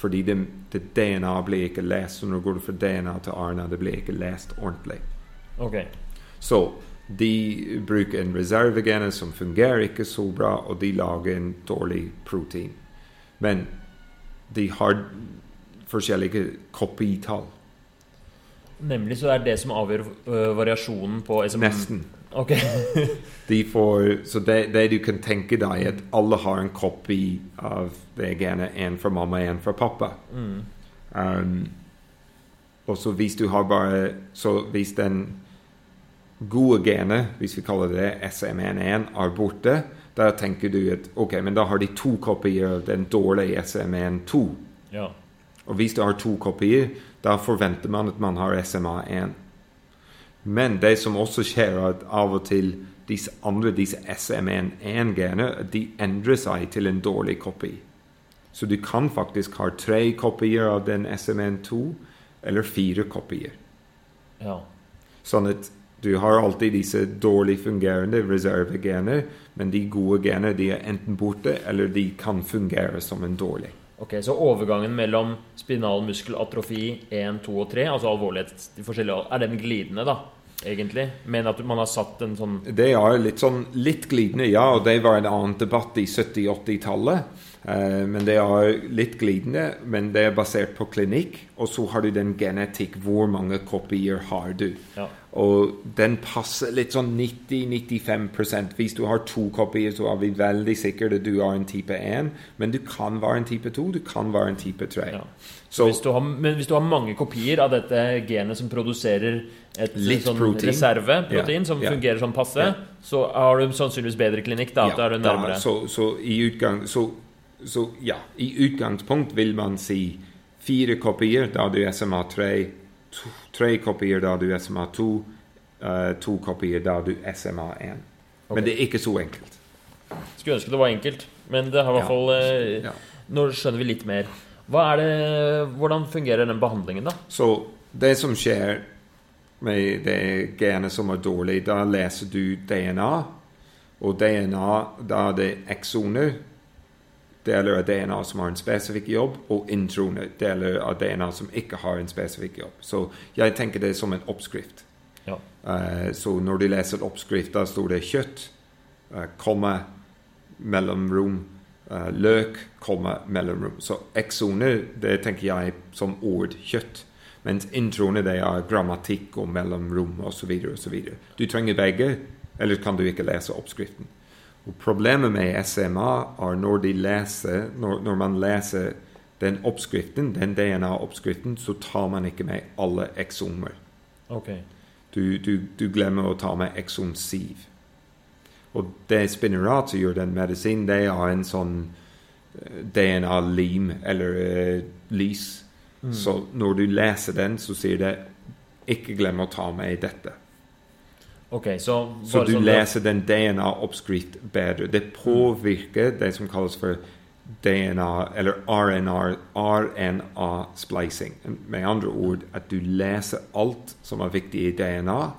Fordi det, det DNA blir ikke lest. Når du går fra DNA til RNA, det blir ikke lest ordentlig. Okay. Så de bruker en reservegene som fungerer ikke så bra, og de lager en dårlig protein. Men de har forskjellige kopitall. Nemlig så er det som avgjør uh, variasjonen på SM Nesten. Ok. De får, så det, det du kan tenke deg, at alle har en kopi av det genet. En fra mamma, en fra pappa. Mm. Um, og så hvis du har bare Så hvis den gode genet, hvis vi kaller det SMN1, er borte, da tenker du at ok, men da har de to kopier av den dårlige SMN2. Ja. Og hvis du har to kopier, da forventer man at man har SMA1. Men det som også skjer, er at av og til disse andre, disse SMN1-genene, de endrer seg til en dårlig kopi. Så du kan faktisk ha tre kopier av den SMN2, eller fire kopier. ja. Sånn at du har alltid disse dårlig fungerende reservegener, men de gode gener de er enten borte, eller de kan fungere som en dårlig. Ok, Så overgangen mellom spinal muskelatrofi 1, 2 og 3, altså alvorlighet de forskjellige, er den glidende, da? Egentlig? Men at man har satt en sånn Det er litt sånn litt glidende, ja. Og det var en annen debatt i 70-80-tallet. Eh, men det er litt glidende, men det er basert på klinikk. Og så har du den genetikk. Hvor mange kopier har du? Ja. Og den passer litt sånn 90-95% Hvis du har to kopier, så er vi veldig sikre at du har en type 1. Men du kan være en type 2, du kan være en type 3. Ja. Så hvis du har, men hvis du har mange kopier av dette genet som produserer et sånn protein. reserveprotein yeah. som yeah. fungerer sånn passe, yeah. så har du sannsynligvis bedre klinikk. da, da er du da- nærmere. så, så, i utgang, så, så ja, i utgangspunkt vil man si fire kopier, da du SMA3, to, tre kopier, da du SMA2, uh, to kopier, da du SMA1. Okay. Men det er ikke så enkelt. Skulle ønske det var enkelt, men det har i hvert fall eh, Ja. Nå skjønner vi litt mer. Er det, hvordan fungerer den behandlingen, da? Så det som skjer med det genet som er dårlig, da leser du DNA. Og DNA, da er det eksoner, deler av DNA som har en spesifikk jobb, og introner, deler av DNA som ikke har en spesifikk jobb. Så jeg tenker det som en oppskrift. Ja. Uh, så når du leser oppskrifta, står det kjøtt, uh, komme, mellomrom, uh, løk, komme, mellomrom. Så eksoner, det tenker jeg som ord kjøtt. Mens introene det er grammatikk og mellomrom osv. osv. Du trenger begge, eller kan du ikke lese oppskriften. Og Problemet med SMA er når, leser, når, når man leser den oppskriften, den DNA-oppskriften, så tar man ikke med alle eksomer. Okay. Du, du, du glemmer å ta med ekson 7. Og det spinner som gjør den medisinen, det er en sånn eh, DNA-lim eller uh, lys. Så når du leser den, så sier det 'ikke glem å ta med dette'. Ok, så Så du sånn- leser den DNA-oppskrift bedre. Det påvirker det som kalles for DNA, eller RNA, RNA-splicing. Med andre ord at du leser alt som er viktig i DNA,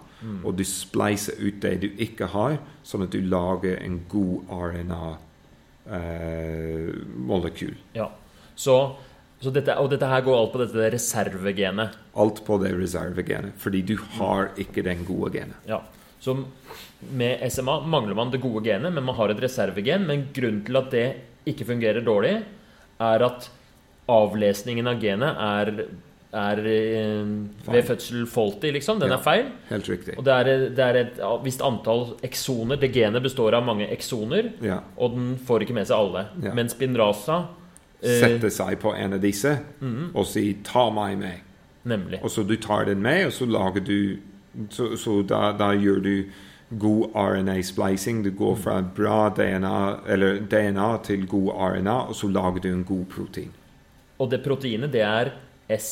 og du splicer ut det du ikke har, sånn at du lager en god RNA-molekyl. Ja. Så, så dette, og dette her går alt på dette reservegenet. alt på det reservegenet, fordi du har ikke den gode genet. Ja. Så med SMA mangler man det gode genet, men man har et reservegen. Men grunnen til at det ikke fungerer dårlig, er at avlesningen av genet er, er eh, ved fødsel faulty, liksom. Den Ja. er feil. Helt riktig. Og det er, det er et visst antall eksoner. Det genet består av mange eksoner, Ja. og den får ikke med seg alle. Ja. Men Spinraza eh, Sette seg på en av disse Mhm. og si 'ta meg med'. Nemlig. Og så du tar den med, og så lager du Så, så da, da gjør du god RNA-splicing. Du går fra bra DNA, eller DNA til god RNA, og så lager du en god protein. Og det proteinet, det er S...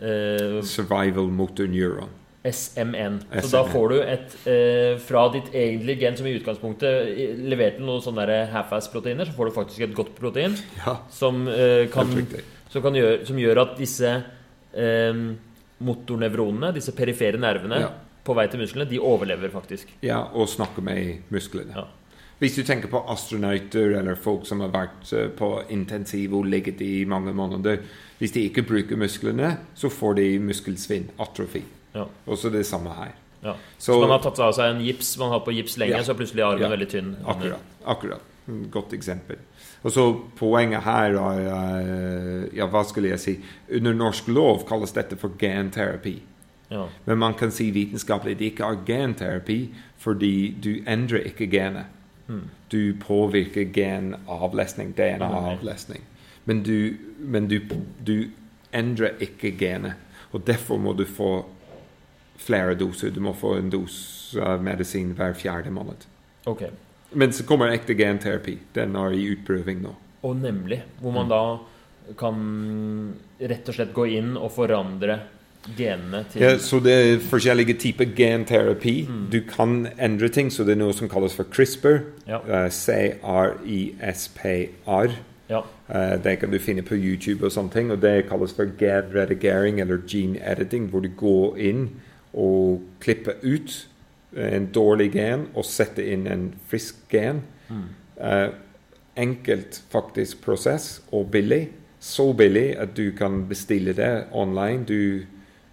Eh, Survival motor neuron. SMN. Så SMN. da får du et eh, Fra ditt egentlige gen, som i utgangspunktet leverte noen sånne half-ass-proteiner, så får du faktisk et godt protein Ja, som, eh, kan, som, kan gjøre, som gjør at disse eh, motornevronene, disse perifere nervene Ja. på vei til musklene, de overlever faktisk. Ja, og snakker med musklene. Ja. Hvis du tenker på astronauter eller folk som har vært eh, på intensiv og ligget i mange måneder Hvis de ikke bruker musklene, så får de muskelsvinn, atrofi. Ja. Også det samme her. Ja. Så, Så man har tatt av seg en gips, man har på gips lenge, så er armen veldig tynn. Akkurat. akkurat. Mm, Godt eksempel. Og så Poenget her er eh, Ja, hva skulle jeg si? Under norsk lov kalles dette for genterapi. Ja. Men man kan si vitenskapelig det ikke er genterapi fordi du endrer ikke genet. Mm. Du påvirker genavlesning, DNA-avlesning. Men, du, men du, du endrer ikke genet. Og derfor må du få flere doser. Du må få en dose medisin hver fjerde måned. Ok. Men så kommer ekte genterapi. Den er i utprøving nå. Og nemlig. Hvor man Mm. da kan rett og slett gå inn og forandre genene til Ja, så det er forskjellige typer genterapi. Mm. Du kan endre ting, så det er noe som kalles for CRISPR. Ja. Uh, C-R-I-S-P-R. Ja. Uh, det kan du finne på YouTube og sånne ting. Og det kalles for genredigering eller gene editing, hvor du går inn og klipper ut en dårlig gen og sette inn en frisk gen. Mm. Eh, enkelt faktisk prosess og billig. Så billig at du kan bestille det online. Du,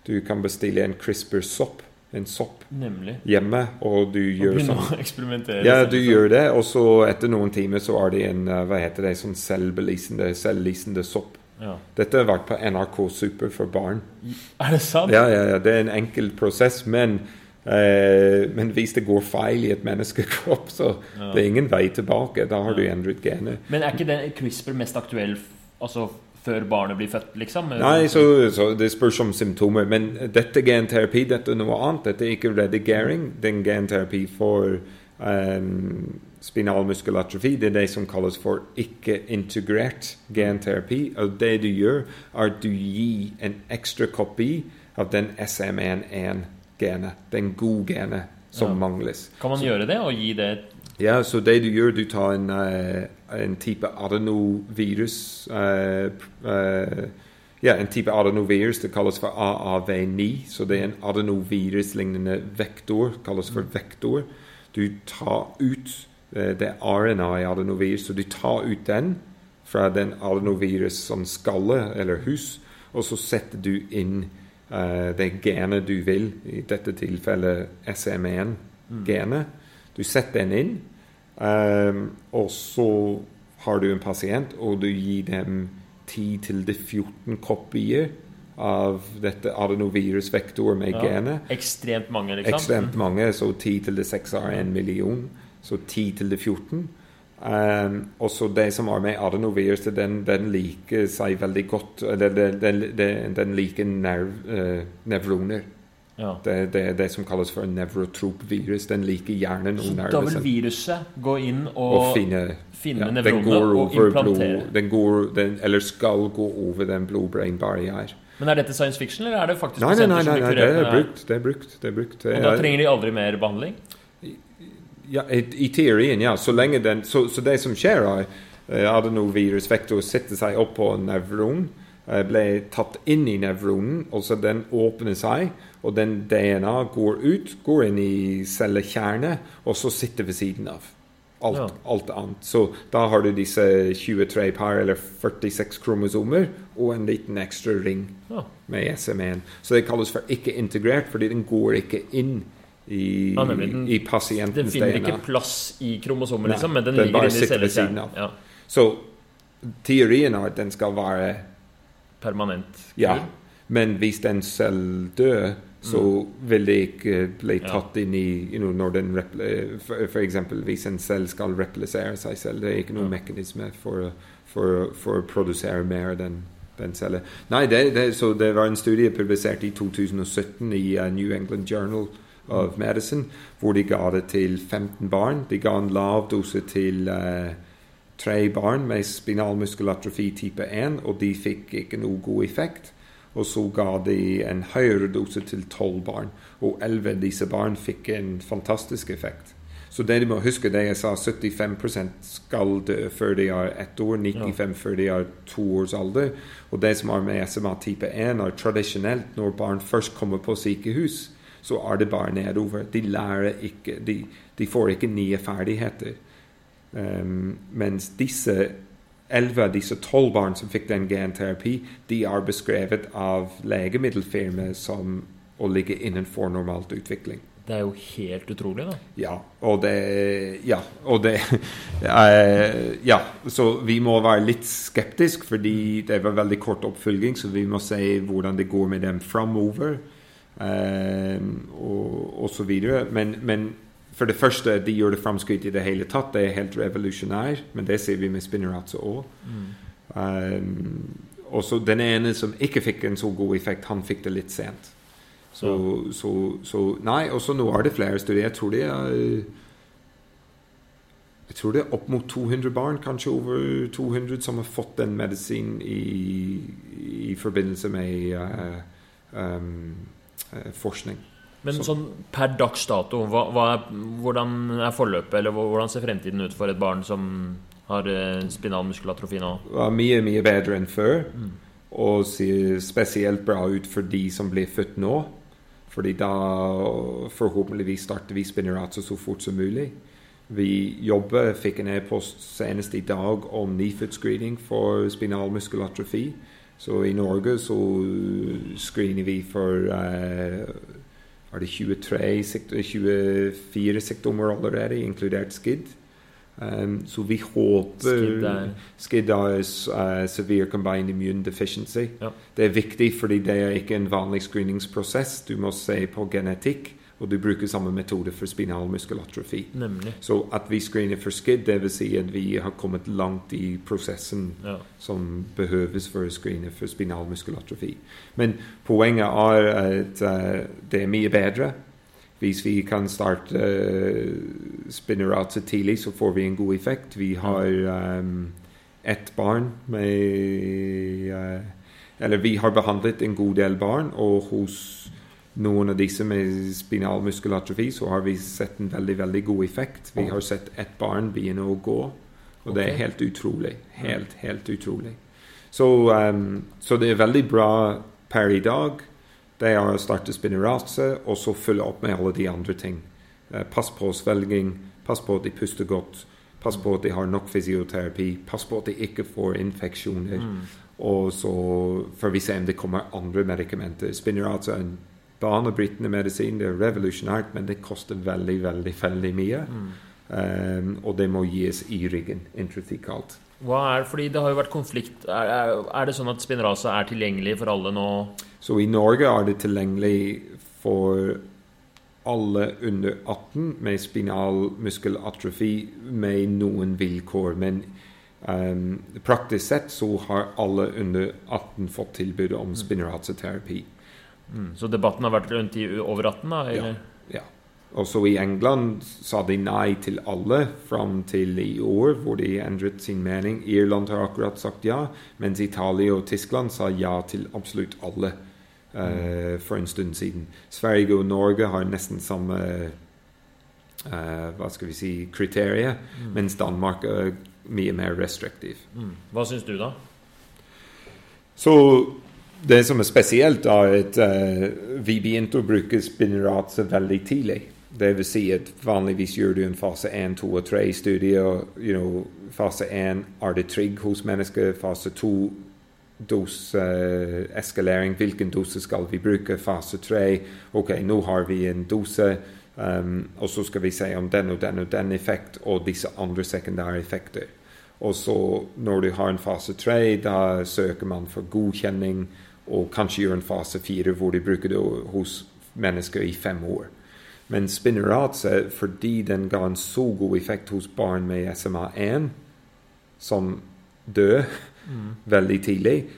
du kan bestille en CRISPR-sopp, en sopp, Nemlig. hjemme, og du gjør sånn å eksperimentere. ja, du gjør det, og så etter noen timer så er det en eh, hva heter det, sånn selvbelisende, selvlysende sopp. Ja. Dette har vært på NRK Super for barn. Er det sant? Ja, ja, ja, Det er en enkel prosess, men, eh, men hvis det går feil i et menneskekropp, så Ja. det er ingen vei tilbake. Da har du endret genet. Men er ikke den CRISPR mest aktuell altså før barnet blir født, liksom? Nei, så, så det spørs om symptomer. Men dette genterapi, dette er noe annet. Dette er ikke redigering. er genterapi for um, spinal muskelatrofi, det er det som kalles for ikke-integrert genterapi. Og det du gjør, er at du gir en ekstra kopi av den SMN1-genet. Den gode genet som Ja. mangles. Kan man gjøre det og gi det Ja, så det du gjør, du tar en, eh, en type adenovirus uh, eh, Ja, en type adenovirus. Det kalles for AAV9. Så det er en adenoviruslignende vektor. kalles for vektor. Du tar ut Det det RNA i adenovirus, så du tar ut den fra den adenovirus som skalle eller hus, og så setter du inn det genet du vil, i dette tilfellet SMN-genet. Du setter den inn, ehm, og så har du en pasient, og du gir dem 10-14 kopier av dette adenovirusvektor med Ja. genet. ekstremt mange, liksom? Ekstremt mange, så 10 til det 6 er en million. Så 10 til det 14. Um, og så det som var med adenovirus, det- den, den liker seg veldig godt. Den, den, den, den liker nerv, uh, nevroner. Ja. Det, det det som kalles for nevrotropvirus. Den liker gjerne Så noen da vil viruset gå inn Og og, finne finne ja, nevronene og implantere? blod, den går, den, Eller skal gå over den blod-brain barrier. Men er dette science fiction, eller er det faktisk Nei, nei, nei, nei, nei det er brukt. Det er brukt. Det er brukt. Og da er- trenger de aldri mer behandling? Ja, i, teorien, ja. Så den Så, så det som skjer, er eh, adenovirusvektor setter seg opp på nevron, blir ble tatt inn i nevronen, og så den åpner seg, og den DNA går ut, går inn i cellekjernen, og så sitter ved siden av. Alt, Ja. alt annet. Så da har du disse 23 par, eller 46 kromosomer, og en liten ekstra ring Ja. med SM1. Så det kalles for ikke integrert, fordi den går ikke inn i, Ja, nemlig. Den- i Den finner DNA. ikke plass i kromosomet, liksom, men den, den ligger inni cellekjernen. Ja. Så teorien er at den skal være Permanent. Ja. Men hvis den selv dør, så vil det ikke bli Mm. Tatt inn i you know, når den eksempel hvis en selv skal replisere seg selv. Det er ikke noen Ja. mekanisme for, for, for å produsere mer den, den cellen. Nei, det, det, så det var en studie publisert i 2017 i uh, New England Journal of Medicine, hvor de ga det til 15 barn. De ga en lav dose til uh, tre barn med spinal muskelatrofi type 1, og de fikk ikke noe god effekt. Og så ga de en høyere dose til tolv barn, og elleve av disse barn fikk en fantastisk effekt. Så det de må huske, det jeg sa, 75 skal dø før de er ett år, 95 før de er to års alder. Og det som er med SMA type 1, er tradisjonelt når barn først kommer på sykehus, så er det bare nedover. De lærer ikke, de, de får ikke nye ferdigheter. Um, mens disse elleve av disse tolv barn som fikk den genterapi, de er beskrevet av legemiddelfirmaet som å ligge innenfor normalt utvikling. Det er jo helt utrolig, da. Ja, og det Ja. Og det uh, Ja, så vi må være litt skeptiske, fordi det var veldig kort oppfølging, så vi må se hvordan det går med dem framover, og, og så videre. Men, men for det første, de gjør det framskritt i det hele tatt. Det er helt revolusjonær, men det ser vi med Spinnerazzo òg. Um, og så den ene som ikke fikk en så god effekt, han fikk det litt sent. Så, så, så Nei, og så nå er det flere studier. Jeg tror det er Jeg tror det er opp mot 200 barn, kanskje over 200, som har fått den medisinen i, i forbindelse med uh, um, forskning. Men Så- sånn per dags dato, hva, hva er, hvordan er forløpet, eller hvordan ser fremtiden ut for et barn som har eh, spinal muskelatrofi nå? var mye, mye bedre enn før. Og ser spesielt bra ut for de som blir født nå. Fordi da forhåpentligvis starter vi Spinnerazzo så fort som mulig. Vi jobber, fikk en e-post senest i dag om nyfødtscreening for spinal muskelatrofi. Så i Norge så screener vi for eh, er det 23, 24 sykdommer allerede, inkludert SKID. Um, så vi håper Skid er SKID er uh, severe combined immune deficiency. Ja. Det er viktig fordi det er ikke en vanlig screeningsprosess. Du må se på genetikk, og du bruker samme metode for spinal muskelatrofi. Nemlig. Så at vi screener for SKID, det vil si at vi har kommet langt i prosessen Ja. som behøves for å screene for spinal muskelatrofi. Men poenget er at uh, det er mye bedre. Hvis vi kan starte uh, Spinnerazzo tidlig, så får vi en god effekt. Vi har um, ett barn med uh, Eller vi har behandlet en god del barn, og hos noen av disse med spinal muskelatrofi så har vi sett en veldig veldig god effekt. Vi har sett ett barn begynne å gå, og det er helt utrolig. Helt, helt utrolig. Så, um, så det er veldig bra per i dag. Det er å starte Spinerase, og så følge opp med alle de andre ting. Eh, pass på svelging, pass på at de puster godt, pass på at de har nok fysioterapi, pass på at de ikke får infeksjoner. Mm. Og så får vi se om det kommer andre medikamenter. Spinerase er en banebrytende medisin. Det er revolusjonært, men det koster veldig, veldig, veldig mye. Mm. Um, og det må gis i ryggen intratikalt. Hva er, fordi det har jo vært konflikt Er, er, er det sånn at Spinraza er tilgjengelig for alle nå? Så i Norge er det tilgjengelig for alle under 18 med spinal muskelatrofi med noen vilkår. Men um, praktisk sett så har alle under 18 fått tilbud om spinnerazoterapi. Mm. Så debatten har vært rundt i over 18, da? Eller? Ja. ja. Også i England sa de nei til alle fram til i år, hvor de endret sin mening. Irland har akkurat sagt ja, mens Italia og Tyskland sa ja til absolutt alle uh, for en stund siden. Sverige og Norge har nesten samme uh, hva skal vi si kriterier, mm. mens Danmark er mye mer restriktiv. Mm. Hva syns du, da? Så det som er spesielt, er at uh, vi begynte å bruke spinnerase veldig tidlig. Det vil si at vanligvis gjør du en fase 1, 2 og 3-studie. You know, fase 1 er det trygg hos mennesker. Fase 2 doseeskalering. Uh, Hvilken dose skal vi bruke? Fase 3 OK, nå har vi en dose. Um, og så skal vi se om den og den og den effekt og disse andre sekundære effekter. Og så når du har en fase 3, da søker man for godkjenning og kanskje gjør en fase 4 hvor de bruker det hos mennesker i fem år. Men Spinraza, fordi den ga en så god effekt hos barn med SMA1, som døde mm. veldig tidlig,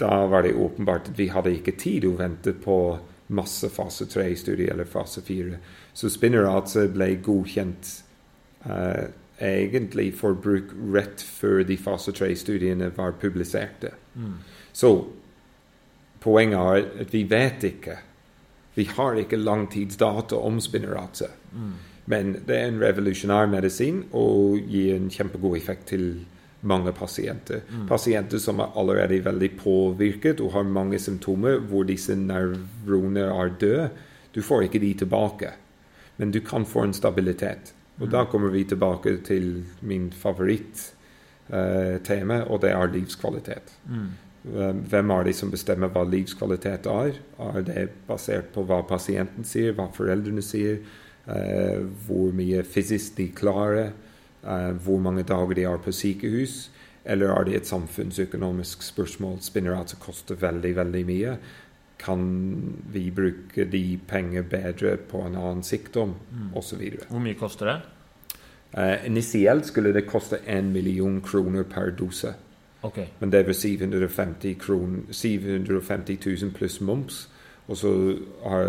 da var det åpenbart at vi hadde ikke tid å vente på masse fase 3-studier eller fase 4. Så Spinraza ble godkjent uh, egentlig for bruk rett før de fase 3-studiene var publiserte. Mm. Så poenget er at vi vet ikke vi har ikke langtidsdata om spinnerater. Mm. Men det er en revolusjonær medisin og gir en kjempegod effekt til mange pasienter. Mm. Pasienter som er allerede veldig påvirket og har mange symptomer hvor disse nevroner er døde. Du får ikke de tilbake, men du kan få en stabilitet. Og mm. da kommer vi tilbake til min favoritt-tema, uh, og det er livskvalitet. Mm. Ehm, hvem er de som bestemmer hva livskvalitet er? Er det basert på hva pasienten sier, hva foreldrene sier, eh, hvor mye fysisk de klarer, eh, hvor mange dager de er på sykehus? Eller er det et samfunnsøkonomisk spørsmål? Spinnerate koster veldig, veldig mye. Kan vi bruke de penger bedre på en annen sykdom, mm. osv.? Hvor mye koster det? Initielt skulle det koste én million kroner per dose. Okay. Men det var 750, kron, 750 000 pluss moms. Og så har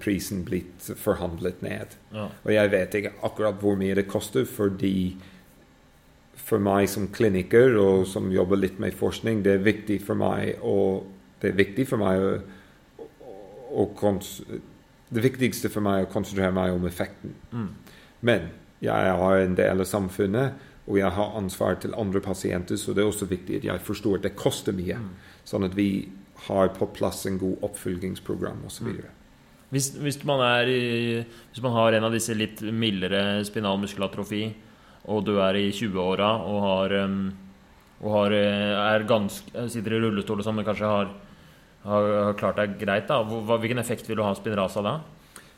prisen blitt forhandlet ned. Ja. Og jeg vet ikke akkurat hvor mye det koster, fordi for meg som kliniker og som jobber litt med forskning, det er viktig for meg å Det er viktig for meg å, å, å Det viktigste for meg er å konsentrere meg om effekten. Mm. Men jeg har en del av samfunnet og jeg har ansvar til andre pasienter, så det er også viktig at jeg forstår at det koster mye. Mm. Sånn at vi har på plass en god oppfølgingsprogram osv. Mm. Hvis, hvis, man er i, hvis man har en av disse litt mildere spinal muskelatrofi, og du er i 20-åra og, har, og har, er ganske, sitter i rullestol og sånn, men kanskje har, har, har klart deg greit, da. hvilken effekt vil du ha av Spinraza da?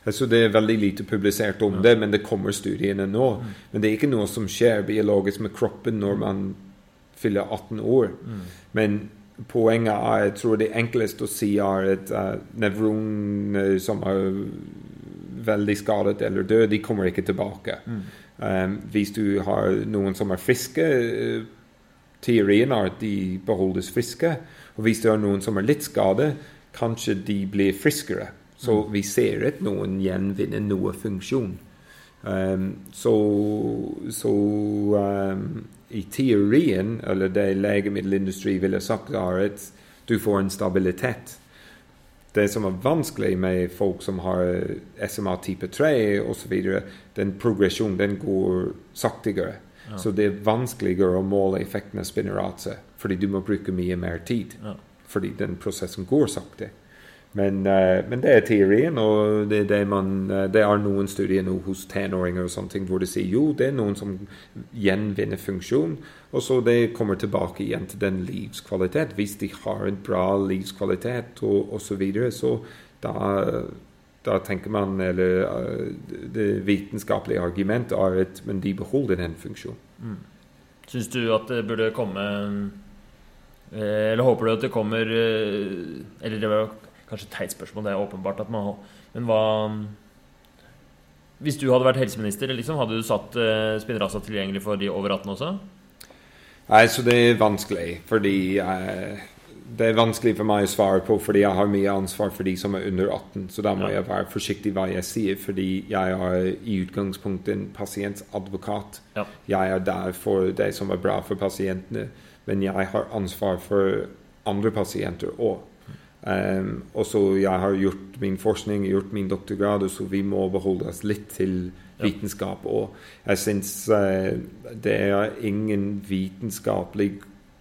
Altså Det er veldig lite publisert om det, men det kommer studiene nå. Mm. Men det er ikke noe som skjer biologisk med kroppen når man fyller 18 år. Mm. Men poenget er jeg tror det enkleste å si er at uh, nevroner som er veldig skadet eller døde, de kommer ikke tilbake. Mm. Um, hvis du har noen som er friske, uh, teorien er at de beholdes friske. Og hvis du har noen som er litt skadet, kanskje de blir friskere. Så vi ser at noen gjenvinner noe funksjon. Um, så, så um, i teorien, eller det legemiddelindustri ville sagt, er at du får en stabilitet. Det som er vanskelig med folk som har SMA type 3 osv., den progresjonen den går saktigere. Ja. Så det er vanskeligere å måle effekten av spinnerase, fordi du må bruke mye mer tid. Ja. Fordi den prosessen går sakte. Men, uh, men, det er teorien, og det, det, man, uh, det, er noen studier nå hos tenåringer og sånne ting hvor de sier jo, det er noen som gjenvinner funksjon, og så det kommer tilbake igjen til den livskvalitet. Hvis de har en bra livskvalitet og osv., så, videre, så da, da tenker man Eller uh, det vitenskapelige argumentet er at men de beholder den funksjonen. Mm. Syns du at det burde komme Eller håper du at det kommer Eller det var Kanskje teit spørsmål, det er åpenbart at man Men hva Hvis du hadde vært helseminister, liksom, hadde du satt eh, Spinraza tilgjengelig for de over 18 også? Nei, så det er vanskelig, fordi eh, det er vanskelig for meg å svare på, fordi jeg har mye ansvar for de som er under 18. Så da må Ja. jeg være forsiktig hva jeg sier, fordi jeg er i utgangspunktet en pasientadvokat. Ja. Jeg er der for det som er bra for pasientene, men jeg har ansvar for andre pasienter òg. Um, og så jeg har gjort min forskning, gjort min doktorgrad, så vi må beholde oss litt til vitenskap. Og jeg syns uh, det er ingen vitenskapelig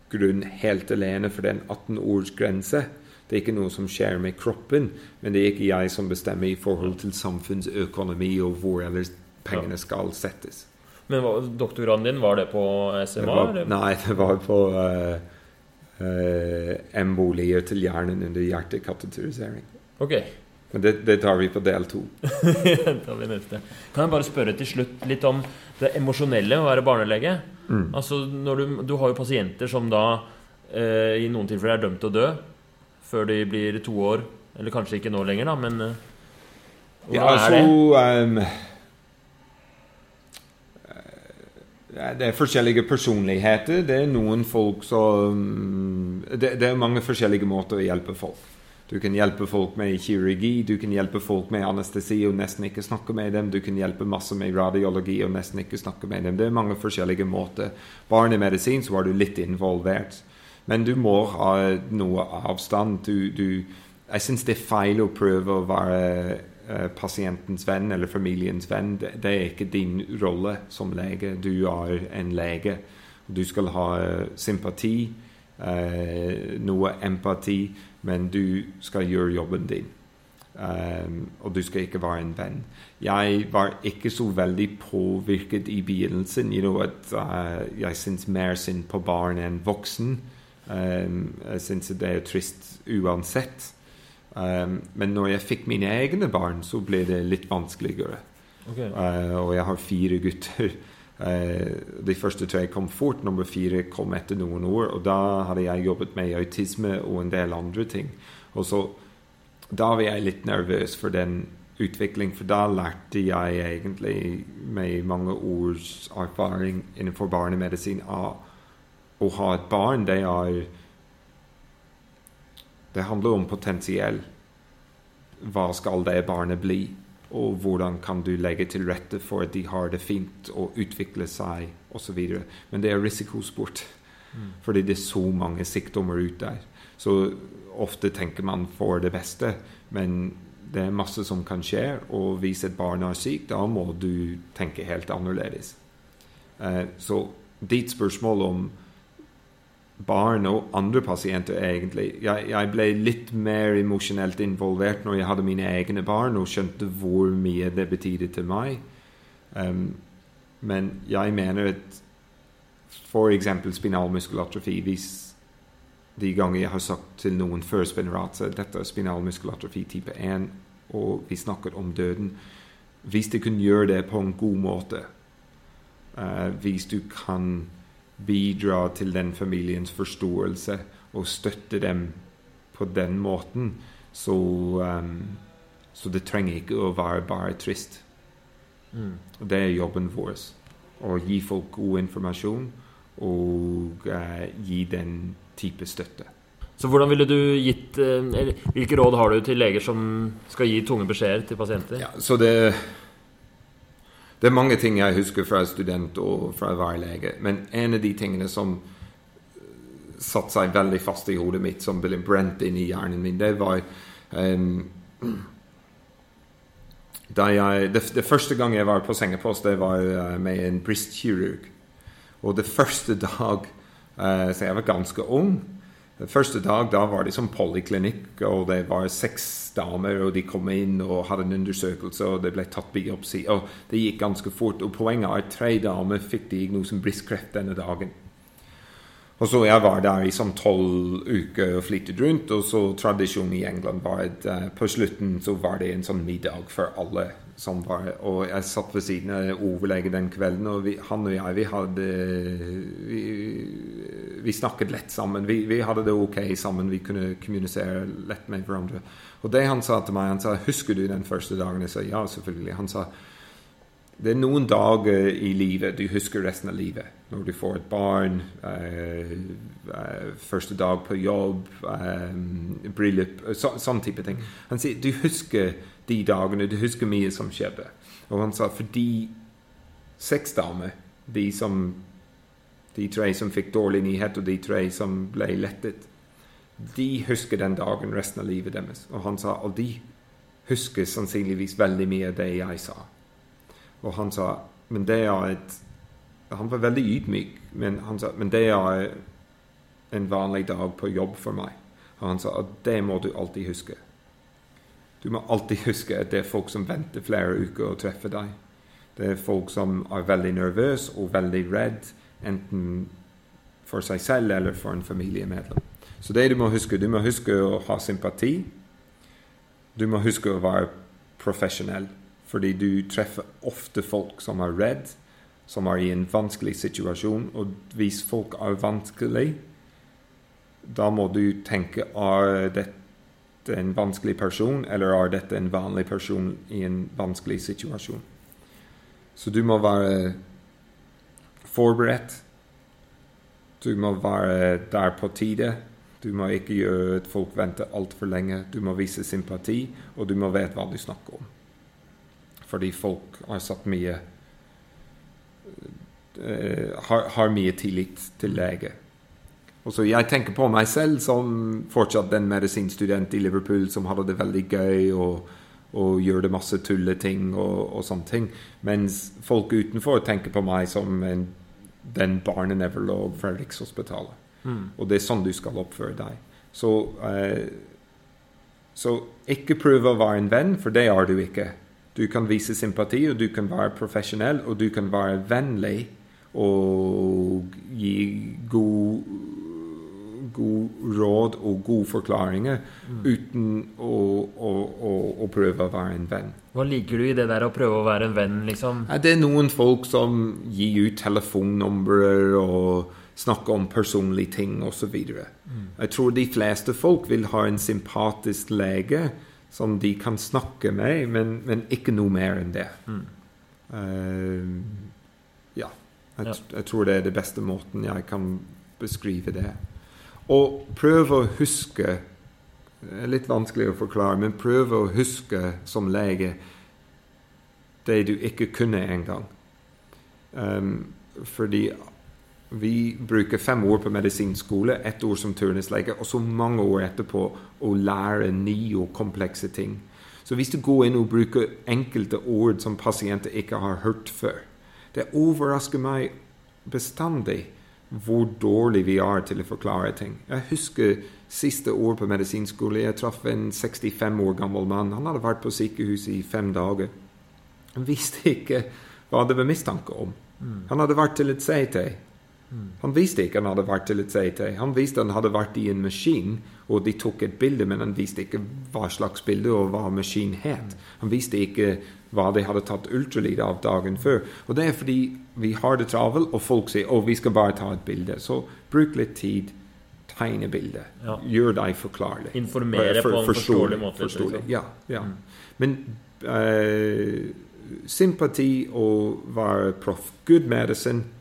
grunn helt alene for den 18-årsgrense. Det er ikke noe som skjer med kroppen, men det er ikke jeg som bestemmer i forhold til samfunnsøkonomi og hvor ellers pengene skal settes. Men doktorgraden din, var det på Det SMA? var, nei, det var på uh, embolier til hjernen under hjertekateterisering. Okay. Men det, det tar vi på del to. Kan jeg bare spørre til slutt litt om det emosjonelle å være barnelege? Mm. Altså, du, du har jo pasienter som da eh, i noen tilfeller er dømt til å dø før de blir to år. Eller kanskje ikke nå lenger, da, men eh, hvordan Ja, er altså det? um, eh, Det er forskjellige personligheter. Det er noen folk som det, det er mange forskjellige måter å hjelpe folk. Du kan hjelpe folk med kirurgi, du kan hjelpe folk med anestesi og nesten ikke snakke med dem. Du kan hjelpe masse med radiologi og nesten ikke snakke med dem. Det er mange forskjellige måter. Barnemedisin så er du litt involvert. Men du må ha noe avstand. Du, du, jeg syns det er feil å prøve å være pasientens venn eller familiens venn. Det, det er ikke din rolle som lege. Du er en lege. Du skal ha eh, sympati, eh, noe empati, men du skal gjøre jobben din. Um, og du skal ikke være en venn. Jeg var ikke så veldig påvirket i begynnelsen. You know, at, uh, jeg syns mer synd på barn enn voksen. Um, jeg syns det er trist uansett. Um, men når jeg fikk mine egne barn, så ble det litt vanskeligere. Okay. Uh, og jeg har fire gutter. Uh, de første tre kom fort, nummer fire kom etter noen år. Og da hadde jeg jobbet med autisme og en del andre ting. Og så Da var jeg litt nervøs for den utviklingen, for da lærte jeg egentlig med mange års erfaring innenfor barnemedisin at å ha et barn. Det er Det handler om potensiell. Hva skal det barnet bli? Og hvordan kan du legge til rette for at de har det fint og utvikle seg osv. Men det er risikosport. Mm. Fordi det er så mange sykdommer ute der. Så ofte tenker man for det beste, men det er masse som kan skje. Og hvis et barn er sykt, da må du tenke helt annerledes. Eh, så ditt spørsmål om barn og andre pasienter, egentlig jeg, jeg ble litt mer emosjonelt involvert når jeg hadde mine egne barn og skjønte hvor mye det betydde til meg. Um, men jeg mener at f.eks. spinalmuskelatrofi Hvis de ganger jeg har sagt til noen før spinrat at dette er spinalmuskelatrofi type 1, og vi snakket om døden Hvis de kunne gjøre det på en god måte, uh, hvis du kan bidra til den familiens forståelse og støtte dem på den måten, så, um, så det trenger ikke å være bare trist. Mm. Det er jobben vår. Å gi folk god informasjon og uh, gi den type støtte. Så hvordan ville du gitt eh, eller, Hvilke råd har du til leger som skal gi tunge beskjeder til pasienter? Ja, så det Det er mange ting jeg husker fra student og fra å lege. Men en av de tingene som satte seg veldig fast i hodet mitt, som ble brent inn i hjernen min, det var um, jeg, det, det, første gang jeg var på sengepost, det var uh, med en brystkirurg. Og det første dag uh, Så jeg var ganske ung. Første dag da var det som polyklinikk, og det var seks damer, og de kom inn og hadde en undersøkelse, og det ble tatt biopsi. Og det gikk ganske fort. Og poenget er at tre damer fikk diagnosen brystkreft denne dagen. Og så jeg var der i sånn tolv uker og flyttet rundt, og så tradisjonen i England var at uh, på slutten så var det en sånn middag for alle som var Og jeg satt ved siden av overlege den kvelden, og vi, han og jeg, vi hadde Vi, vi snakket lett sammen. Vi, vi, hadde det ok sammen. Vi kunne kommunisere lett med hverandre. Og det han sa til meg, han sa 'Husker du den første dagen?' Jeg sa ja, selvfølgelig. Han sa det er noen dager i livet du husker resten av livet. Når du får et barn, eh, eh, første dag på jobb, eh, bryllup så, Sånn type ting. Han sier du husker de dagene, du husker mye som skjedde. Og han sa fordi seks damer, de som de tre som fikk dårlig nyhet, og de tre som ble lettet, de husker den dagen resten av livet deres. Og han sa og de husker sannsynligvis veldig mye av det jeg sa. Og han sa men det er et Han var veldig ydmyk, men han sa men det er en vanlig dag på jobb for meg. Og han sa at det må du alltid huske. Du må alltid huske at det er folk som venter flere uker å treffe deg. Det er folk som er veldig nervøse og veldig redd, enten for seg selv eller for en familiemedlem. Så det du må huske, du må huske å ha sympati. Du må huske å være profesjonell, fordi du treffer ofte folk som er redd, som er i en vanskelig situasjon. Og hvis folk er vanskelig, da må du tenke er dette en vanskelig person, eller er dette en vanlig person i en vanskelig situasjon. Så du må være forberedt. Du må være der på tide. Du må ikke gjøre at folk venter altfor lenge. Du må vise sympati, og du må vite hva du snakker om. Fordi folk har satt mye uh, har, har, mye tillit til lege. Og så Jeg tenker på meg selv som fortsatt den medisinstudent i Liverpool som hadde det veldig gøy og, og gjorde masse tulleting og, og sånne ting. Mens folk utenfor tenker på meg som en, den barnenevrolog fra Rikshospitalet. Mm. Og det er sånn du skal oppføre deg. Så, uh, så ikke prøv å være en venn, for det er du ikke. Du kan vise sympati, og du kan være profesjonell, og du kan være vennlig og gi god, god råd og gode forklaringer mm. uten å, å, å, å, prøve å være en venn. Hva liker du i det der å prøve å være en venn, liksom? Det er noen folk som gir ut telefonnumre og snakker om personlige ting osv. Mm. Jeg tror de fleste folk vil ha en sympatisk lege som de kan snakke med, men, men ikke noe mer enn det. Mm. Uh, ja. Jeg, jeg, tror det er det beste måten jeg kan beskrive det. Og prøv å huske Det er litt vanskelig å forklare, men prøv å huske som lege det du ikke kunne engang. Um, fordi vi bruker fem år på medisinskole, ett år som turnuslege, og så mange år etterpå å lære nye og komplekse ting. Så hvis du går inn og bruker enkelte ord som pasienter ikke har hørt før Det overrasker meg bestandig hvor dårlig vi er til å forklare ting. Jeg husker siste år på medisinskole. Jeg traff en 65 år gammel mann. Han hadde vært på sykehus i fem dager. Han visste ikke hva det var mistanke om. Mm. Han hadde vært til et CT. Han visste ikke han hadde vært til et CT. Han visste han hadde vært i en maskin, og de tok et bilde, men han visste ikke hva slags bilde og hva maskin het. Han visste ikke hva de hadde tatt ultralyd av dagen før. Og det er fordi vi har det travelt, og folk sier å, vi skal bare ta et bilde. Så bruk litt tid. Tegne bildet. Ja. Gjør deg forklarlig. Informere for, for, på en forståelig måte. Forståelig. Liksom. Ja, ja. Mm. Men uh, sympati og være proff. Good medicine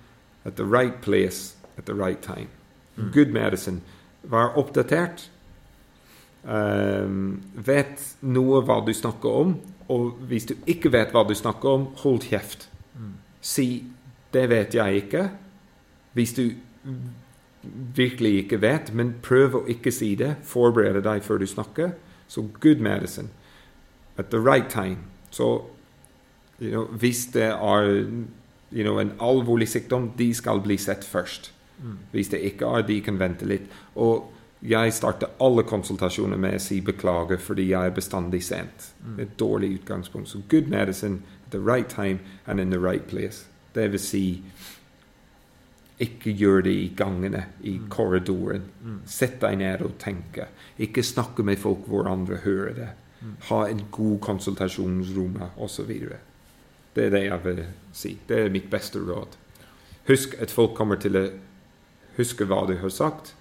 at the right place at the right time. Mm. Good medicine. Vær oppdatert. Um, vet noe hva du snakker om. Og hvis du ikke vet hva du snakker om, hold kjeft. Mm. Si 'det vet jeg ikke'. Hvis du virkelig ikke vet, men prøv å ikke si det. Forberede deg før du snakker. Så good medicine at the right time. Så you know, hvis det er you know, en alvorlig sykdom, de skal bli sett først. Mm. Hvis det ikke er, de kan vente litt. Og jeg starter alle konsultasjoner med å si beklager fordi jeg er bestandig sent. Mm. Et dårlig utgangspunkt. Så good medicine at the right time and in the right place. Det vil si ikke gjør det i gangene, i mm. korridoren. Mm. Sett deg ned og tenke. Ikke snakke med folk hvor andre hører det. Mm. Ha en god konsultasjonsrom osv. Det er det jeg vil si. Det er mitt beste råd. Husk at folk kommer til å huske hva du har sagt,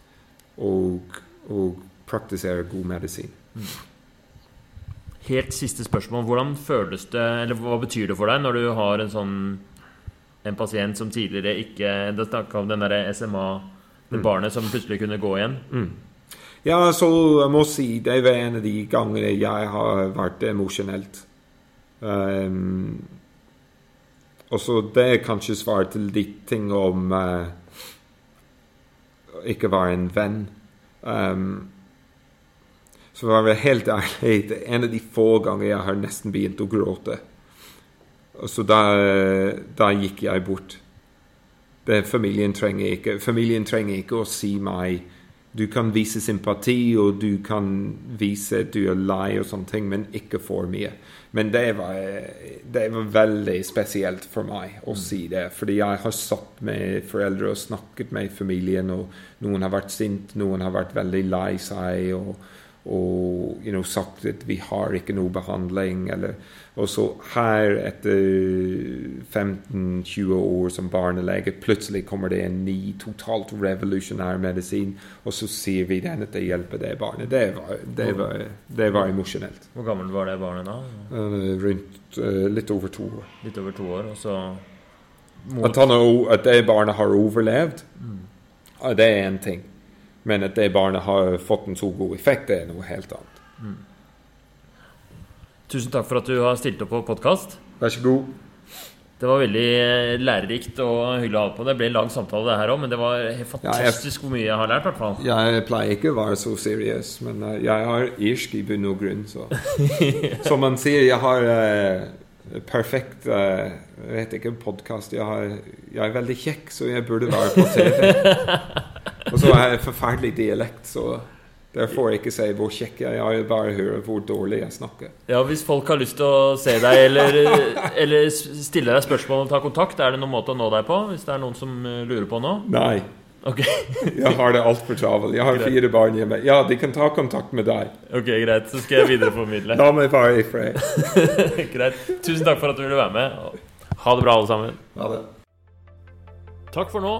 og, og praktisere god medisin. Mm. helt siste spørsmål. Hvordan føles det, eller hva betyr det for deg når du har en sånn en pasient som tidligere ikke Det snakka om den derre SMA, det barnet som plutselig kunne gå igjen. Ja, så jeg må si det var en av de gangene jeg har vært emosjonelt. Um, og så det er kanskje svaret til ditt ting om uh, ikke være en venn. Um, så å være helt ærlig, det er en av de få ganger jeg har nesten begynt å gråte. Og så da, da gikk jeg bort. Det, familien, trenger ikke, familien trenger ikke å si meg Du kan vise sympati, og du kan vise at du er lei og sånne ting, men ikke for mye. Men det var, det var veldig spesielt for meg å si det. Fordi jeg har satt med foreldre og snakket med familien, og noen har vært sint, noen har vært veldig lei seg. og og you know, sagt at vi har ikke noe behandling. Eller, og så her, etter 15-20 år som barnelege, plutselig kommer det en ny, totalt revolusjonær medisin, og så sier vi den at det hjelper det barnet. Det var, det var, det var emosjonelt. Hvor gammel var det barnet da? Uh, rundt uh, litt over to år. Litt over to år, og så At, han, at det barnet har overlevd, mm. det er én ting. Men at det barnet har fått en så god effekt, det er noe helt annet. Mm. Tusen takk for at du har stilt opp på podkast. Vær så god. Det var veldig eh, lærerikt og hyggelig å ha på. Det ble en lang samtale, det her òg, men det var fantastisk hvor mye jeg har lært. hvert Jeg pleier ikke å være så seriøs, men uh, jeg har irsk i bunn og grunn. Så. Som man sier, jeg har uh, perfekt uh, Jeg vet ikke, podkast. Jeg, jeg, er veldig kjekk, så jeg burde være på TV. Og så har jeg forferdelig dialekt, så der får jeg ikke si hvor kjekk jeg er, bare høre hvor dårlig jeg snakker. Ja, Hvis folk har lyst til å se deg eller, eller stille deg spørsmål og ta kontakt, er det noen måte å nå deg på? Hvis det er noen som eh, lurer på noe? Nei. Okay. jeg har det altfor travelt. Jeg har greit. fire barn hjemme. Ja, de kan ta kontakt med deg. Ok, Greit. Så skal jeg videreformidle. La meg bare i fred. greit. Tusen takk for at du ville være med. Ha det bra, alle sammen. Ha det. Takk for nå.